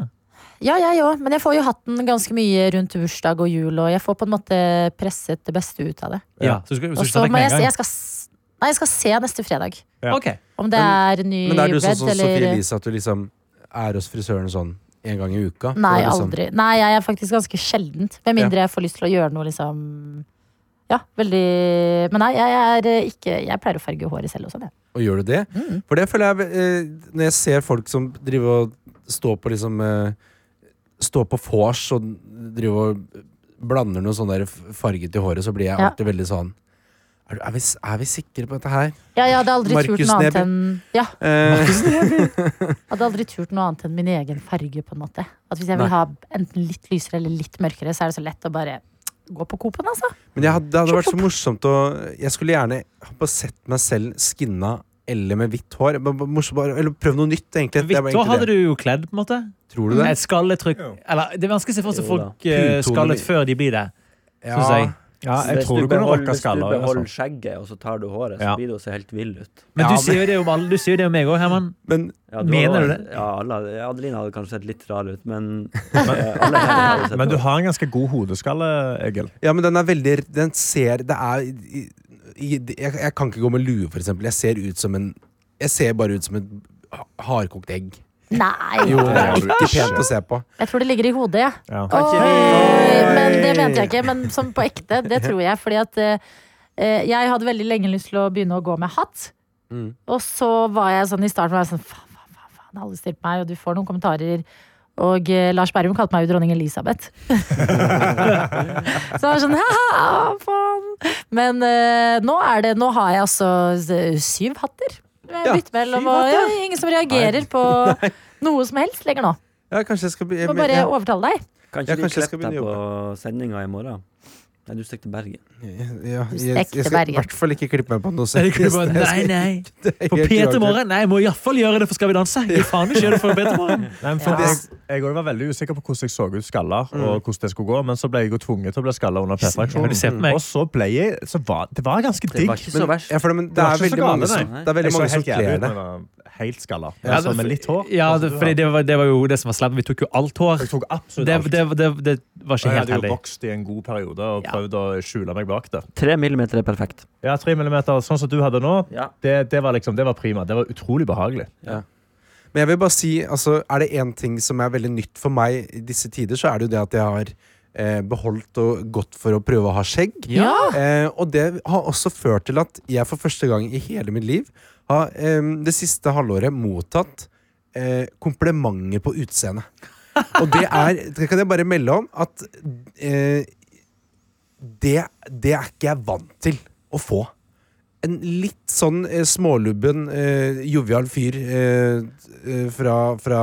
Ja, jeg òg. Men jeg får jo hatt den ganske mye rundt bursdag og jul, og jeg får på en måte presset det beste ut av det. Ja, så du skal, så du så skal må med jeg, jeg, skal, nei, jeg skal se neste fredag. Ja. Ok. Om det er ny Men er du sånn som Sofie eller Elise, at du liksom er hos frisøren sånn en gang i uka? Nei, liksom- aldri. Nei, jeg er faktisk ganske sjeldent. Med mindre jeg får lyst til å gjøre noe liksom Ja, veldig Men nei, jeg er eh, ikke Jeg pleier å farge håret selv også, det. Og gjør du det? Mm. For det føler jeg eh, Når jeg ser folk som driver og står på liksom eh, Står på vors og driver og blander noe sånn farget i håret, så blir jeg Ja. alltid veldig sånn er, er, vi, er vi sikre på dette her? Ja, jeg hadde aldri turt noe annet enn Ja, Eh, hadde aldri turt noe annet enn min egen farge, på en måte. At hvis jeg vil Nei. ha enten litt lysere eller litt mørkere, så er det så lett å bare gå på Coop-en, altså. men jeg hadde, det hadde vært så morsomt å Jeg skulle gjerne ha sett meg selv skinna eller med hvitt hår. Eller prøv noe nytt, egentlig. Hvitt hår hadde det. du jo kledd, på en måte. Tror du det? Et skalletrykk. Eller det er vanskelig å se for seg folk eh, skallet før de blir det. Synes jeg. Ja, jeg Hvis tror du beholder- rocka skaller. Hvis du beholder Altså. skjegget, og så tar du håret, så blir det å se helt vill ut. Men du sier jo det om alle, du sier det om meg òg, Herman. Men Ja, Mener du det? Ja, alle, Adeline hadde kanskje sett litt rar ut, men Men du har en ganske god hodeskalle, Egil. Ja, men den er veldig Den ser Det er jeg, jeg kan ikke gå med lue, for eksempel. Jeg ser ut som en Jeg ser bare ut som et hardkokt egg. Nei! Jo, det er ikke pent å se på. Jeg tror det ligger i hodet, jeg. Ja. Oi, men det mente jeg ikke. Men som på ekte, det tror jeg. Fordi at eh, eh, jeg hadde veldig lenge lyst til å begynne å gå med hatt. Mm. Og så var jeg sånn i starten var jeg sånn faen, faen, faen, faen, alle stilte meg, og du får noen kommentarer. Og eh, Lars Berrum kalte meg jo dronning Elisabeth. så det var sånn haha, faen. Men eh, nå er det Nå har jeg altså eh, syv hatter. Ja, mellom, syv og ja, ingen som reagerer på noe som helst lenger nå. Ja, kanskje jeg skal bli Må bare ja, overtale deg. Kanskje Ja, jeg skal deg på sendinga i morgen? Nei, du stekte Bergen. ja, Du jeg, jeg stekte skal i hvert fall ikke klippe meg på noe det seriøst. nei, nei. Det På P3. Morgen? Nei, jeg må iallfall gjøre det for Skal vi danse. Jeg faen ikke gjøre det for P3 Morgen. Nei, for Ja. jeg, jeg var veldig usikker på hvordan jeg så ut skalla, og hvordan det skulle gå, men så ble jeg jo tvunget til å bli skalla under P3-aksjonen. ser. Og så ble jeg så var, Det var ganske Det digg. var ikke så Men, verst. ja, for det, men det, Det er veldig mange som, det er Jeg kler det. Jeg helt skalla. Ja, altså, med litt hår. Ja, det, fordi det var, det var jo det som var slemt. Vi tok jo alt hår. Jeg tok absolutt Det, alt. det, det, det var ikke jeg helt hadde jo vokst i en god periode og Ja. prøvd å skjule meg bak det. Tre millimeter er perfekt. Ja, tre millimeter, sånn som du hadde nå, Ja. det, det var liksom, det var prima. Det var utrolig behagelig. Men jeg vil bare si, altså, er det én ting som er veldig nytt for meg i disse tider, så er det jo det at jeg har eh, beholdt og gått for å prøve å ha skjegg. Ja. Eh, og det har også ført til at jeg for første gang i hele mitt liv har eh, det siste halvåret mottatt eh, komplimenter på utseendet. Og det er Det kan jeg bare melde om at eh, det, det er ikke jeg vant til å få. En litt sånn eh, smålubben, eh, jovial fyr eh, eh, fra, fra,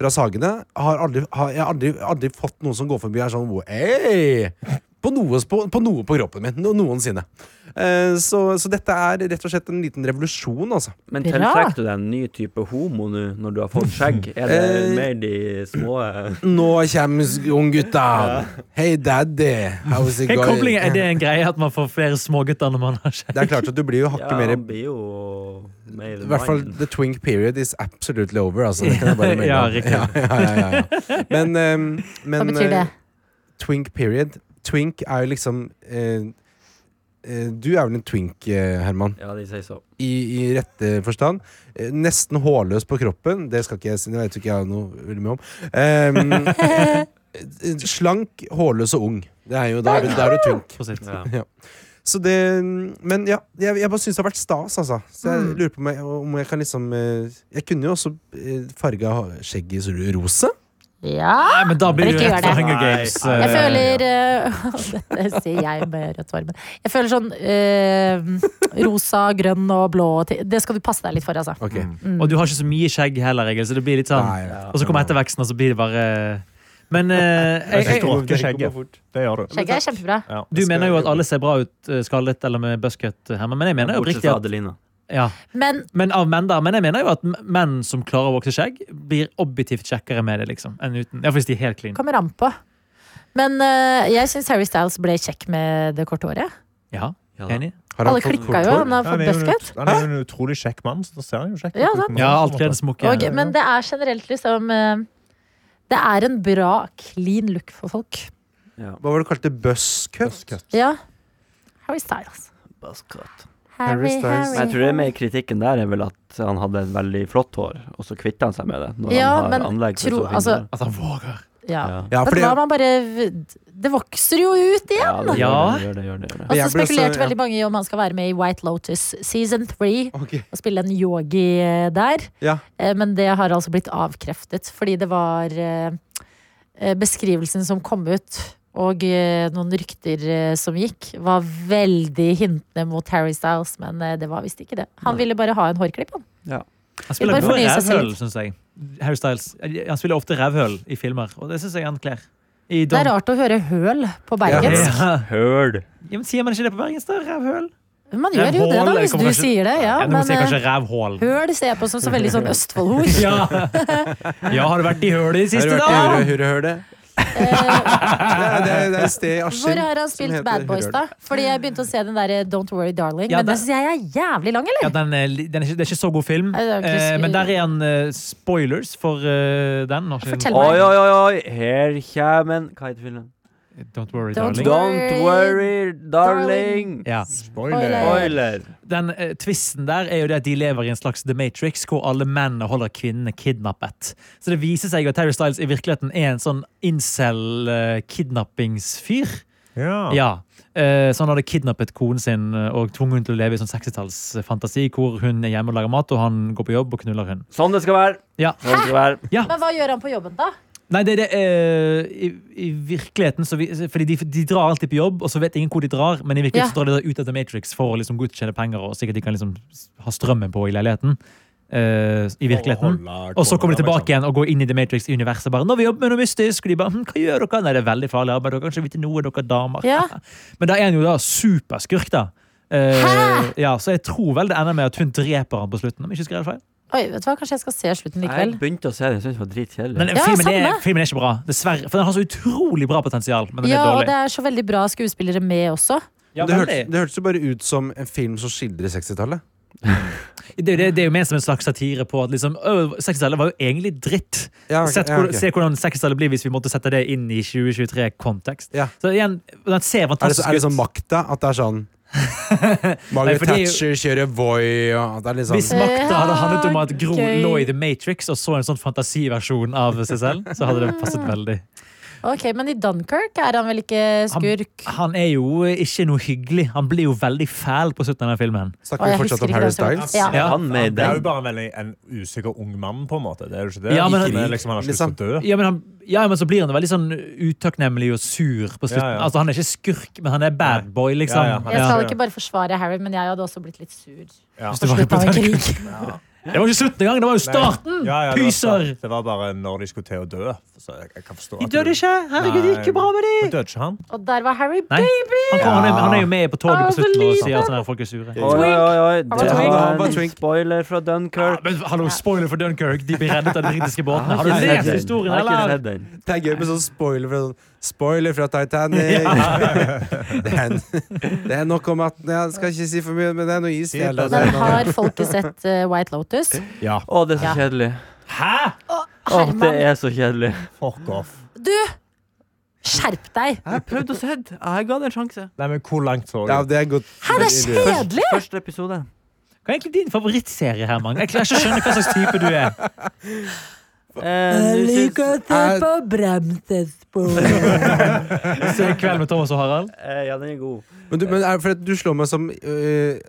fra Sagene har aldri, har, Jeg har aldri, aldri fått noen som går forbi og er sånn Hei! På noe, på, på noe på kroppen min. No, noensinne. Eh, så, så dette er rett og slett en liten revolusjon, altså. Men tiltrekker du deg en ny type homo nå når du har fått skjegg? Er det Eh, mer de små Nå kommer unggutta! Hei, daddy! How's it going? koblingen? Er det en greie at man får flere smågutter når man har skjegg? Det er klart at du blir jo hakket Ja, mer blir jo mer I hvert fall the twink period is absolutely over. Altså, det kan jeg bare melde Ja, riktig. Ja, ja, ja, ja. Men, ehm, men Hva betyr det? eh, twink period Twink er jo liksom eh, eh, Du er vel en twink, eh, Herman, Ja, de sier så. i, i rette forstand. Eh, nesten hårløs på kroppen. Det skal ikke jeg si, det vet ikke jeg noe veldig mye om. Ehm, eh, slank, hårløs og ung. Det er jo, da, er du, da er du twink. Sitt. Ja. Så det Men ja, jeg, jeg bare syns det har vært stas, altså. Så jeg Mm. lurer på meg, om jeg kan liksom Jeg kunne jo også farga skjegget i rosa. Ja. Nei, men da blir Ikke det gjør det. Hunger Games. Nei, Jeg eh, føler uh, Dette sier jeg med rødt hår, men jeg føler sånn uh, rosa, grønn og blå Det skal du passe deg litt for, altså. Okay. Mm. Og du har ikke så mye skjegg heller, Egil, så det blir litt sånn Nei, Ja. Og så kommer etterveksten, og så blir det bare Men eh, jeg, Jeg jeg, skjegget. Det gjør du. Skjegget er kjempebra. Ja. du mener jo at alle ser bra ut eh, skallet eller med buscut, Herman, men jeg mener jo riktig oppriktig at Adelina. Ja. Men Men av menn, da. Men jeg mener jo at menn som klarer å vokse skjegg, blir objektivt kjekkere med det, liksom, enn uten. Ja, hvis de er helt clean. kommer an på. Men uh, jeg syns Harry Styles ble kjekk med det korte håret. Ja, Ja, enig. Har han Alle klikka jo. Han har fått buzzcut. han er jo en utrolig kjekk mann, så da ser han jo kjekk Ja, ut. Ja. Og, men det er generelt liksom eh, Det er en bra clean look for folk. Ja. Hva var det du kalte? Buzzcut. Ja. Harry Styles. Buzzcut. Harry Harry, Men jeg tror det er mer kritikken der er vel at han hadde et veldig flott hår, og så kvitta han seg med det. Når Ja, han men har anlegg for tro- så altså- At han våger. Ja. Ja. Men da man bare Det vokser jo ut igjen! Ja, det gjør det, gjør det, gjør det. Og så spekulerte veldig mange i om han skal være med i White Lotus season 3 okay. og spille en yogi eh, der. Ja. Eh, Men det har altså blitt avkreftet, fordi det var eh, beskrivelsen som kom ut. Og eh, noen rykter eh, som gikk, var veldig hintende mot Harry Styles, men eh, det var visst ikke det. Han Nei. ville bare ha en hårklipp, han. Han spiller bare rævhøl, syns jeg. Harry Styles. Han spiller ofte rævhøl i filmer, og det syns jeg han kler. I Det er rart å høre høl på bergensk. Ja. Høl! Ja, men sier man ikke det på bergensk? da? Rævhøl? Man gjør jo det, da, hvis du kanskje- sier det. Ja, Ja, men sier kanskje rævhål. høl ser jeg på som så veldig sånn Østfold-ord. Ja. ja, har du vært i hølet i siste, da? Har du vært i da? Eh, Det er, det et sted i Askim. Hvor har han spilt Bad Boys, da? Fordi jeg begynte å se den der Don't Worry Darling, Ja, men den syns jeg er jævlig lang, eller? Ja, den er, den er ikke, det er ikke så god film, eh, men der er en uh, spoilers for uh, den. Fortell Oi, meg. oi, oi, oi! Her kommer en Hva heter filmen? Don't worry, Don't darling. Don't worry, darling! Ja. Spoiler. Spoiler! Den eh, twisten der er jo det at de lever i en slags The Matrix, hvor alle mennene holder kvinnene kidnappet. Så det viser seg at Terry Styles i virkeligheten er en sånn incel-kidnappingsfyr. Ja. Ja. Eh, så han hadde kidnappet konen sin eh, og tvunget henne til å leve i sånn 60-tallsfantasi, hvor hun er hjemme og lager mat, og han går på jobb og knuller hun. Sånn det skal være! Ja. Sånn det skal være. Men hva gjør han på jobben, da? Nei, det er det uh, i, I virkeligheten så vi, Fordi de, de drar alltid på jobb, og så vet ingen hvor de drar. Men i virkeligheten Ja. så drar de ut etter Matrix for å liksom ut penger, og sikkert de kan liksom ha strømmen på i leiligheten. Uh, I virkeligheten. Og så kommer de tilbake igjen og går inn i The Matrix-universet. bare, nå vi jobber med noe mystisk, og de bare, hm, hva gjør dere? Nei, det er veldig farlig arbeid. Dere kan ikke vite noe, dere damer. Ja. Men da er han jo da superskurk, da. Uh, Hæ? ja, så jeg tror vel det ender med at hun dreper han på slutten. Om ikke skrevet feil. Oi, vet du hva, Kanskje jeg skal se slutten likevel. Jeg begynte å se den, syntes det var dritkjedelig. Men Ja, filmen, er, filmen er ikke bra, dessverre. For den har så utrolig bra potensial, men den Ja, er og dårlig. det er så veldig bra skuespillere med også. Ja, det, veldig. hørtes, det hørtes jo bare ut som en film som skildrer 60-tallet. Det, det, det er jo ment som en slags satire på at liksom, «Å, 60-tallet var jo egentlig dritt. Ja, ok, Sett ja, hvor, ok. Se hvordan 60-tallet blir hvis vi måtte sette det inn i 2023-kontekst. Ja. Så igjen, den ser Er det, fantastisk så, er det sånn makta? At det er sånn Margaret er Thatcher kjører Voi og det er litt Hvis sånn makta hadde handlet om at Gro lå i The Matrix og så en sånn fantasiversjon av seg selv, så hadde det passet veldig. Ok, Men i Dunkerque er han vel ikke skurk? Han er jo ikke noe hyggelig. Han blir jo veldig fæl på slutten av denne filmen. Snakker vi fortsatt om Harry. Styles? Ja. Ja. Han Det er jo bare en veldig en usikker ung mann, på en måte. Det er jo ikke det. Ja, men- Ikke liksom, han har ikke lyst til å dø. Ja, men, han, ja, men så blir han veldig sånn utakknemlig og sur på slutten. Ja, ja. Altså Han er ikke skurk, men han er bad boy, liksom. Ja, ja, han Jeg skal ikke bare forsvare Harry, men jeg hadde også blitt litt sur. Ja. Hvis På slutten av en krig. Det var ikke slutten engang, det var jo starten! Ja, ja, det, var, Pyser! sant. det var bare når de skulle til å dø. Så jeg, jeg kan forstå De at døde du- ikke! Herregud, det gikk jo bra med Men de! døde ikke han? Og der var Harry Nei. Han, kommer, han, er, han er jo med på toget på slutten og sier at sånn her, folk er sure. Oi, oi, oi. Det var var twink. en Twink. spoiler fra Ja, Dunkirk. men hallo, Spoiler for Dunkirk. De blir reddet av de britiske båtene. Har du lest historien, Jeg har ikke eller? sett den. Det er gøy med sånn spoiler fra, sånn, spoiler fra Titanic. det, er, det er nok om at Jeg skal ikke si for mye, men det er noe is. Men har folket sett uh, White Lotus? Ja. Å, det er så Ja. kjedelig. Hæ?! Å, det er så kjedelig. Fuck off. du! Skjerp deg! Jeg har prøvd å se. Jeg ga det en sjanse. Nei, men hvor langt så du? Ja, det er godt. Hæ, det er kjedelig! Første episode. Hva er egentlig din favorittserie, Herman? Jeg klarer ikke å skjønne hva slags type du er. Eh, liker å se på bremsespor. Se kveld med Thomas og Harald. eh, ja, den er god. Men du, men er, for du slår meg som øh,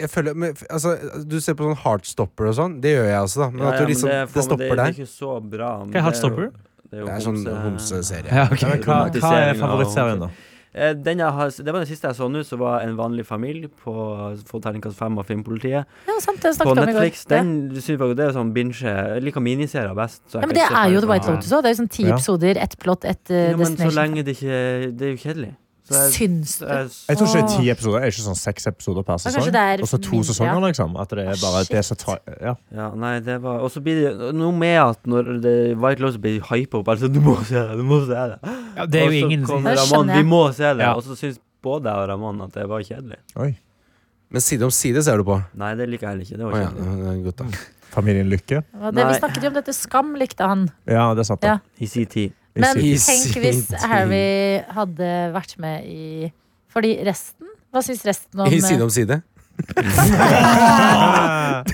Jeg føler men, altså, Du ser på sånn Heartstopper og sånn. Det gjør jeg også, da. Men Ja, at du liksom, det, er det, meg- stopper det, det er ikke så bra. men Hva er det Heartstopper? jo- Det er, jo Det er sånn homse- homseserie. Ja, okay. Hva, hva er favorittserien, da? Eh, Den jeg har, det var den siste jeg så nå, som var En vanlig familie på få terningkast fem av Filmpolitiet. Ja, sant, det På. Netflix. Den synes jeg det er sånn binge Jeg liker miniserier best. Ja, men det er jo The White. Lotus òg. Det er jo sånn ti Ja. episoder, ett plott, ett uh, Ja, men så lenge det ikke Det er jo kjedelig. Så jeg, Syns du? jeg, Jeg tror ikke det er ti episoder. Er ikke sånn seks episoder per sesong? Og så to mindre, sesonger, liksom. At det er bare det som tar Ja. ja, nei, det var Og så blir det noe med at når det White Lotus blir hypa opp Altså, du må se det, du må se det. Ja, det er og jo så ingen kommer Det Ramon, vi må se det. Ja. Og så syns både jeg og Ramon at det var kjedelig. Oi. Men side om side ser du på. Nei, det liker jeg heller ikke. Det var kjedelig. Oh, ja. Familien Lykke. Det, vi snakket jo om dette Skam, likte han. Ja, det satt da. I sin tid. Men tenk hvis. Harry hadde vært med i Fordi resten Hva syns resten om I Side om side. det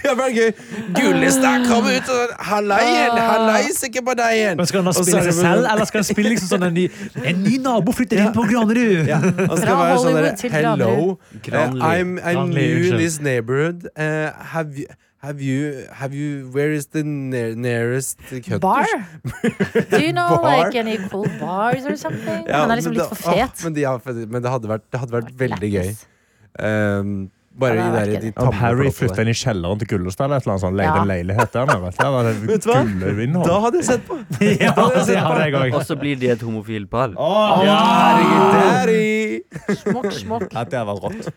hadde vært gøy! Gullestad kom ut og Hallaien! Hallais ikke på deg igjen! Men Skal han da spille seg selv, eller skal han spille liksom sånn en ny, en ny nabo flytter inn på Granerud? Ja, han skal Fra være sånn Hollywood derre til Hello, uh, I'm, I'm new in this neighborhood. Uh, have you Have you, have you, where is the near, nearest cutters? Bar? Do you know Bar? like any cool bars or something? Ja, han er liksom litt for fet. åh, men, de, men det hadde vært, det hadde vært veldig gøy. Um, bare Ja, de der, de. Om Harry flytta inn i kjelleren til Gullestad eller et eller annet sånt, leide Ja. en leilighet der nede. Var det Vet du hva? Da hadde jeg sett på! Ja, hadde. Og så blir de et homofilt par. Herregud, daddy! Smokk, smokk. Ja, det vært rått.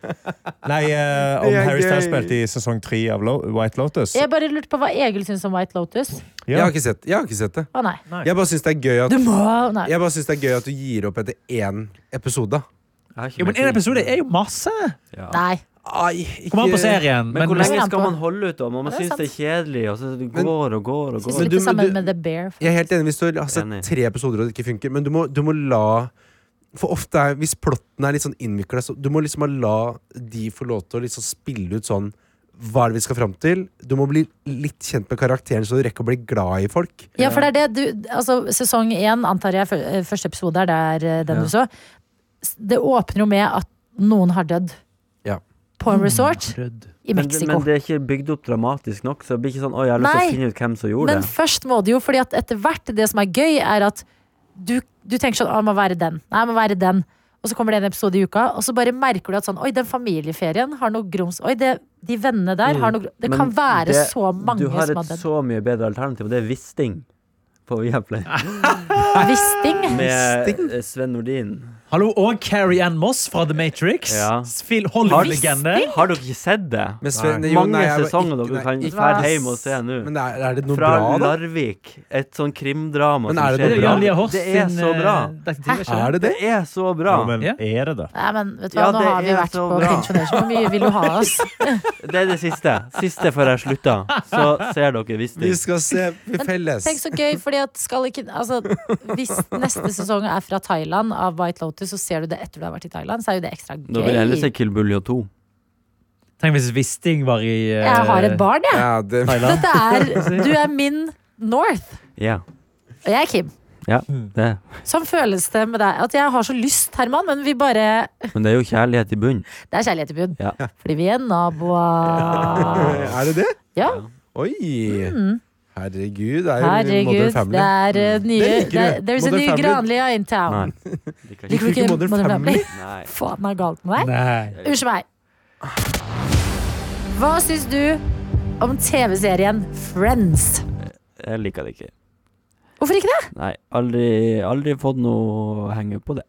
Nei, uh, om Harry Styles spilte i sesong tre av Lo White Lotus Jeg bare lurte på hva Egil syns om White Lotus. Jeg har ikke sett, jeg har ikke sett det. Å nei. Jeg bare syns det det er gøy at du gir opp etter én episode. Jo, men én en episode er jo masse! Ja. nei. Ai, ikke Kom an på serien. Men hvor lenge skal man holde ut? Om Man Ja, det er syns det er kjedelig, og så Men- går og går og går. Men du- du- med The Bear. Jeg er helt enig hvis du har sett Enig. tre episoder og det ikke funker, men du må, du må la For ofte er, hvis plotten er litt sånn innvikla, så du må liksom la de få lov til å liksom spille ut sånn hva er det vi skal fram til? Du må bli litt kjent med karakteren, så du rekker å bli glad i folk. Ja, for det er det du Altså, sesong én, antar jeg, første episode er der eh, den Ja. du så. Det åpner jo med at noen har dødd. På en resort mm, i Men, Mexico. men det er ikke bygd opp dramatisk nok, så det blir ikke sånn Oi, jeg har lyst til å finne ut hvem som gjorde Men det. først må det jo, fordi at etter hvert, det som er gøy, er at du, du tenker sånn, å, jeg må være den. Nei, jeg må være den. Og så kommer det en episode i uka, og så bare merker du at sånn, oi, den familieferien har noe grums. Oi, det, de vennene der har noe gr- Det Men kan være det- så mange som har den. Du har et så mye bedre alternativ, og det er Wisting på Viaplay. Wisting. Med eh, Sven Nordin. Hallo, og Carrie Ann Moss fra The Matrix. Ja. Hollywood-legende. Har dere ikke sett det? Men Sven- Nei. jo, Mange nei, sesonger ikke- dere kan dra hjem og se nå. Men er, er det noe Fra bra, da? Larvik. Et sånn krimdrama som skjer. det. Horst Det er så bra. Hæ? er Er det det? Det er så bra. Jo, men er det det? Ja, men vet du hva, Ja, nå har vi vært på bra. Pinchonation. Hvor mye vil du ha oss? Det er det siste. Siste før jeg slutter. Så ser dere Vi skal se felles. Tenk så gøy, fordi at skal ikke Altså, hvis neste sesong er fra Thailand av White Lotus, så ser du det etter du har vært i Thailand, så er jo det ekstra Nå vil jeg heller se gøy. Kill Buljo 2. Tenk hvis Wisting var i uh, Jeg har et barn, jeg. Ja, det, Thailand. Dette er Du er min North. Ja. Og jeg er Kim. ja. Det. Sånn føles det med deg. At jeg har så lyst, Herman, men vi bare Men det er jo kjærlighet i bunn. Det er kjærlighet i bunn. Ja. Fordi vi er naboer. er det det? Ja. Oi! Mm. Herregud, det er jo Herregud, Modern det Family. er uh, nye Det det, du. There's a Modern new Family. Granlia in town. Liker du ikke ikke Modern Modern Family? Family? Faen, det er galt med deg. Unnskyld meg. Hva syns du om TV-serien Friends? Jeg liker det ikke. Hvorfor ikke det? Nei, aldri, aldri fått noe å henge på det.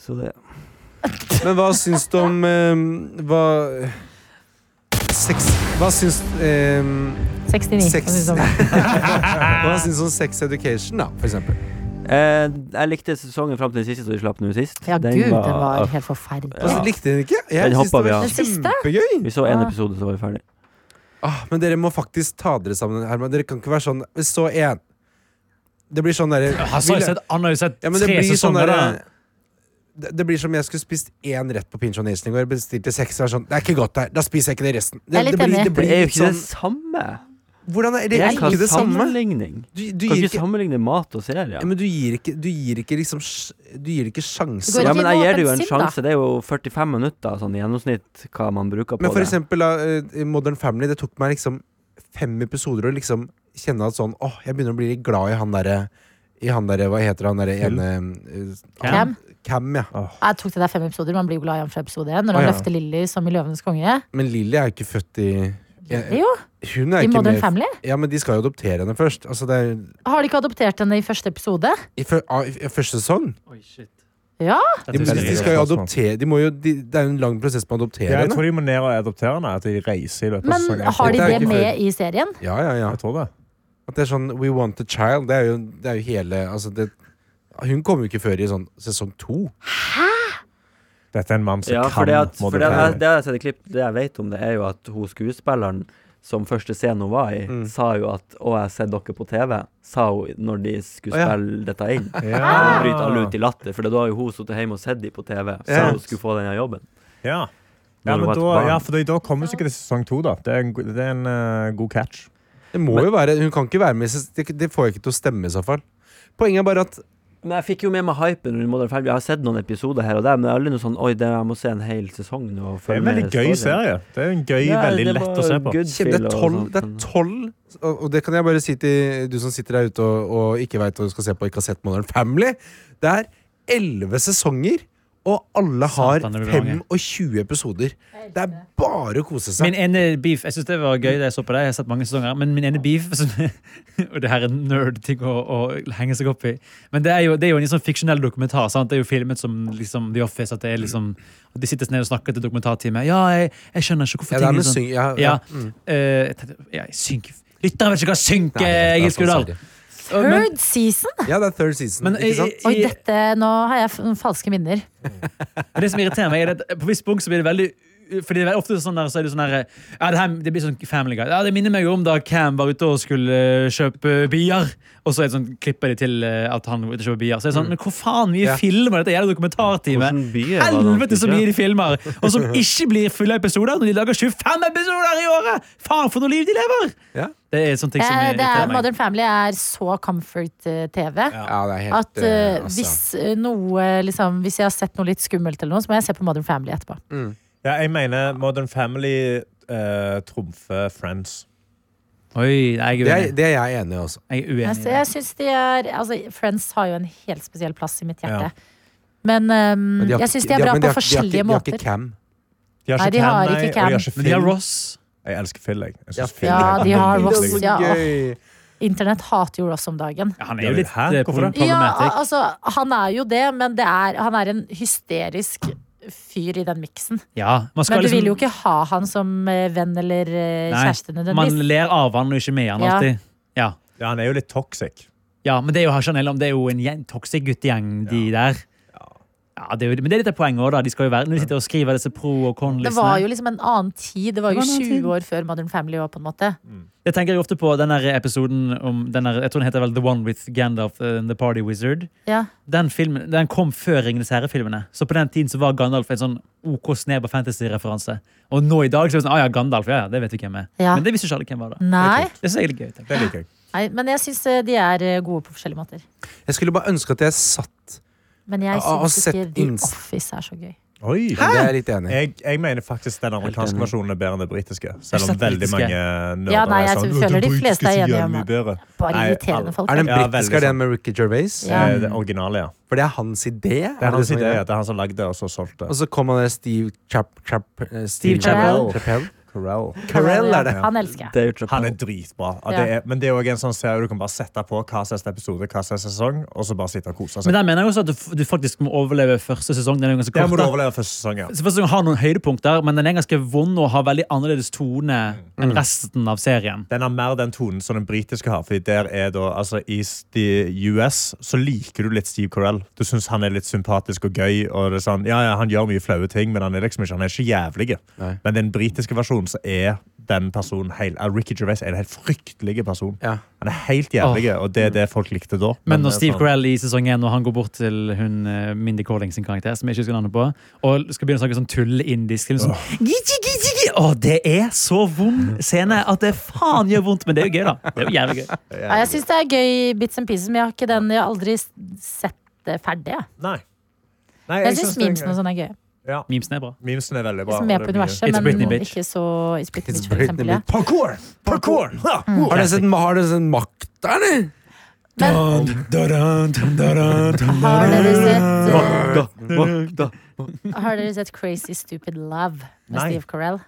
Så det Men hva syns du om um, Hva Sex Hva syns ehm, 69. Sex. hva syns du om Sex Education, da, for eksempel? eh, Jeg likte sesongen fram til den siste, så de slapp nå sist. Ja, gud, den var helt forferdelig. Altså, likte den ikke? Jeg Den syns hoppa det vi var av. Kjempegøy. Vi så én episode, så var vi ferdig. Ah, men dere må faktisk ta dere sammen, Herman. Dere kan ikke være sånn Vi så én. Det blir sånn derre Han har jo sett, han har sett Ja, men det tre blir sånn der, da. det, det blir som jeg skulle spist én rett på Pincho Nation i går. Bestilte seks. Sånn, det er ikke godt her. Da spiser jeg ikke det resten. Det, det blir, det blir Det er jo ikke det sånn samme. Hvordan er det, Det er ikke det samme? Du, du, Kan ikke ikke, sammenligne mat og serie. ja, men du gir ikke, du gir ikke liksom Du gir ikke sjanse. Det Ja, men jeg gir det jo en sjanse. Det er jo 45 minutter sånn i gjennomsnitt hva man bruker på Men for det. eksempel da, eh, i Modern Family, det tok meg liksom fem episoder å liksom kjenne at sånn Åh, jeg begynner å bli litt glad i han derre I han derre, hva heter han derre ene eh, Cam? Cam, ja. Jeg tok til deg fem episoder. Man blir jo glad i ham fra episode én. Når han han ja. løfter Lilly som i Løvenes konge. Men Lilly er jo ikke født i jeg- Jo, Hun er i ikke Modern med Family. Ja, men de skal jo adoptere henne først. Altså, det er Har de ikke adoptert henne i første episode? i, fø- ah, i, første sesong. Ja. De, de, de skal jo adoptere de må jo, de, Det er jo en lang prosess med å adoptere Ja, jeg henne. tror de må ned og adoptere henne. At de reiser i løpet av Men sesongen. har de Det er det ikke med i serien? Ja, ja, ja. Jeg tror det. At det er sånn We want a child. Det er jo, det er jo hele altså det, Hun kommer jo ikke før i sånn sesong to. Dette er en mann som Ja, kan det, at, for Det, det, det, jeg har sett i klipp, det jeg vet om det, er jo at hun skuespilleren som første scenen hun var i, Mm. sa jo at 'Å, jeg har sett dere på TV', sa hun når de skulle oh, ja. spille dette inn. Ja. Og bryte alle ut i latter, for da har jo hun sittet hjemme og sett dem på TV, så yes. hun skulle få denne jobben. Ja. Ja, men da, ja, for da, kommer sikkert det sesong to, da. Det er en, det er en uh, god catch. Det må jo være Hun kan ikke være med det, det får jeg ikke til å stemme, i så fall. Poenget er bare at Men jeg fikk jo med meg hypen rundt Modern Family. Jeg har sett noen episoder her og der, men det er aldri noe sånn Oi, det, jeg må se en hel sesong nå. Det er en veldig gøy serie. Det er en gøy, Ja, veldig lett å se på. Kjem, det er tolv, sånt, det er men- tolv og, og det kan jeg bare si til du som sitter der ute og, og ikke veit hva du skal se på, ikke har sett Modern Family. Det er elleve sesonger, og alle har Satan, det blir mange. 25 episoder. Det er bare å kose seg. Min ene beef Jeg synes det var gøy da jeg så på det. Jeg har sett mange sesonger. Men min ene beef som, Og det her er nerd-ting å, å henge seg opp i. Men det er jo, det er jo en sånn fiksjonell dokumentar. Sant? Det er jo filmet som liksom, The Office. At det er liksom De sitter ned og snakker til dokumentarteamet. Ja, jeg, jeg skjønner ikke hvorfor ja, ting er sånn. Ja, Ja, Ja. Mm. Uh, jeg jeg synker Lytteren vet ikke hva er Egil så Skurdal. Third season? Ja, det er third season. Men ikke sant? i- Oi, dette, nå har jeg falske minner. Det som irriterer meg, er at på viss punkt så blir det veldig fordi det er ofte sånn der, så er det sånn der, ja, det, her, det blir sånn Family Guy. Ja, det minner meg om da Cam var ute og skulle eh, kjøpe bier. Og så er det sånn, klipper de til eh, at han var ute og kjøper bier. Så er det sånn, Men hvor faen mye Ja. filmer dette gjelder dokumentartime? Helvete så mye de filmer! Og som ikke blir fulle episoder når de lager 25 episoder i året! Faen, for noe liv de lever! Ja. Det er sånne ting som Eh, det er. Modern Family er så comfort-TV. Ja, det helt At altså. hvis noe liksom, Hvis jeg har sett noe litt skummelt, eller noe, så må jeg se på Modern Family etterpå. Mm. Ja, jeg mener Modern Family uh, trumfer Friends. Oi, jeg er Det er, uenig. det er jeg enig i også. Jeg er uenig. det. jeg synes de er altså, Friends har jo en helt spesiell plass i mitt hjerte. Ja. Men, um, Men de har jeg ikke- syns de er bra men på har ikke- forskjellige de har ikke, måter. De har ikke cam. De har Nei, de har ikke og Cam. de har ikke Men de har Phil. Ross. Jeg elsker Phil, jeg. jeg synes Ja, Phil Ja, de har nydelig. Ross, ja. Gøy. Internett hater jo Ross om dagen. Ja, han er jo litt hæ? eh, Hvorfor det? Ja, altså, han er jo det, men det er, han er en hysterisk fyr i den miksen. Ja, man skal Men du liksom, vil jo ikke ha han som eh, venn eller kjæreste Nei, Man ler av han og ikke med han alltid. Ja. Ja, han er jo litt toxic. ja, men det er jo, Chanel, det er jo en toxic guttegjeng, de der. Ja, det er jo, men det er litt av poenget også, da. De skal jo være, når de sitter og skriver disse pro- og Det var jo liksom en annen tid. Det var Det jo var en annen 20 år før Modern Family òg, på en måte. Det tenker jeg ofte på den episoden om denne, Jeg tror den heter vel The One with Gandalf and The Party Wizard. Ja. Den filmen, den kom før Ringenes herre-filmene. Så på den tiden så var Gandalf en sånn OK sneber fantasy-referanse. Og nå i dag så er det sånn, ah ja, Gandalf, ja, ja, det vet vi hvem er. Ja. Men det visste ikke alle hvem var da. Nei, Det er gøy. tenker. Det nei, men jeg syns de er eh, gode på forskjellige måter. Jeg skulle bare ønske at jeg satt Men jeg Ja, syns ikke The inns- Office er så gøy. Oi. Det er jeg litt enig i. Jeg, jeg mener faktisk den amerikanske versjonen er bedre enn den britiske. Selv om veldig britiske. mange nerder Ja, nei, jeg er sånn, «Å, føler den de fleste er enige om bedre». Bare irriterende folk. Er den britiske ja, er den med Ricky Gervais? Ja. Eh, Det originale, ja. For det er hans idé? Det er hans idé. ja. Det er han som lagde det, og så solgte Og så kom han der Steve Chap... Chap eh, Steve Chappell. Carell. Carell er det. Han elsker jeg. Han er dritbra. Ja, det er, men det er jo en sånn serie du kan bare sette på hva slags episode, hva slags sesong, og så bare sitte og kose seg. Men der mener jeg også at du, du faktisk må overleve første sesong. Den er ganske Det kort. må du overleve første sesong, ja. Første sesong har noen høydepunkter, men den er ganske vond og har veldig annerledes tone enn resten av serien. Den har mer den tonen som den britiske har. Fordi der er da, altså I US så liker du litt Steve Carell. Du syns han er litt sympatisk og gøy. Og det er sånn, ja, ja, Han gjør mye flaue ting, men han er liksom ikke, han er ikke jævlig. Men den britiske versjonen så er den personen helt, ja, Ricky Gervais er en helt fryktelig person. Ja. Han er helt jævlig, og det er det folk likte da. Men når eh, Steve sånn- Carell i sesong 1 når han går bort til hun eh, Mindy Calling sin karakter, som jeg ikke husker navnet på, og skal begynne å snakke sånn tull indisk liksom, «Gigi, gigi, gigi!» Å, det er så vond scene at det faen gjør vondt, men det er jo gøy, da. Det er jo jævlig gøy. Ja, jeg syns det er gøy bits and pieces, men jeg har, ikke den, jeg har aldri sett det ferdig. Jeg, Nei. Nei, jeg syns det er memesene og sånn er gøy. Ja, Memesen er bra. memesen er veldig bra. Som er på er mye- universet, It's men Britney, bitch. ikke så It's Britney It's Bitch, for eksempel. Ja. Parkour! Parkour! Ha! Har dere sett, har dere sett Makta, eller? Har dere sett, Makta, makta. uh, har dere sett Crazy Stupid Love med Nei. Steve Carell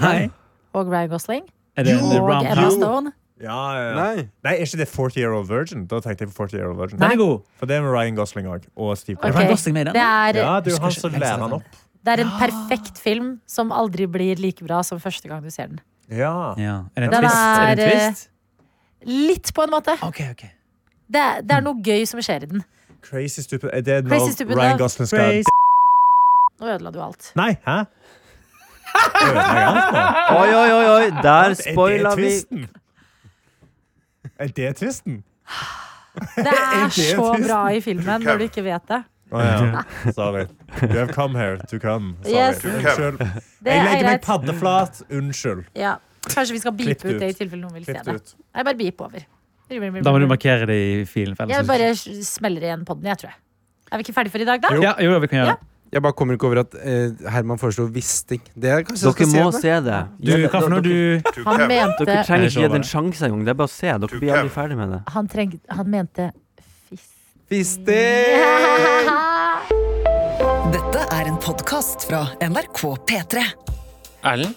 Nei. og Ryan Gosling? Er det Og Emma Stone? Ja, ja. Nei. Nei, er ikke det 40 Year Old Virgin? Da tenkte jeg på 40 Year Old Virgin. Den er god. For det er med Ryan Gosling òg. Og Steve Ok. Okay. Gosling med i den? Det er, Ja, det er jo han som lærer han opp. det er en perfekt film som aldri blir like bra som første gang du ser den. Ja. Ja. Er det en Den twist? Er det en er, twist? Litt på en måte. Ok, ok. Det er, det er noe gøy som skjer i den. Crazy Stupid Er det Crazy Stupid Ryan Love. Gosling skal Crazy. Nå ødela du alt. Nei, hæ? Ødelegger? Oi, oi, oi, oi. Der Er spoila det vi. twisten? Er det tvisten? Det er det så twisten? bra i filmen når du ikke vet det. Oh, ja. Sorry. You have come here to come. Sorry. Yes. Unnskyld. Det Jeg er legger meg paddeflat. Unnskyld. Ja. Kanskje vi skal beepe ut det i tilfelle noen vil Klipp se det. Nei, bare beep over. Da må du markere det i filen. Jeg bare smeller igjen på den, jeg tror jeg. Er vi ikke ferdige for i dag, da? Ja, jo, vi kan gjøre det. Jeg bare kommer ikke over at eh, Herman foreslo Wisting. Det er kanskje Dere må se det. det. Du, hva for noe du Han mente, Dere trenger ikke gi det en sjanse engang. Det er bare å se. Dere blir aldri ferdig med det. han, treng, han mente fisk. Fisting! Dette er en podkast fra NRK P3. Erlend,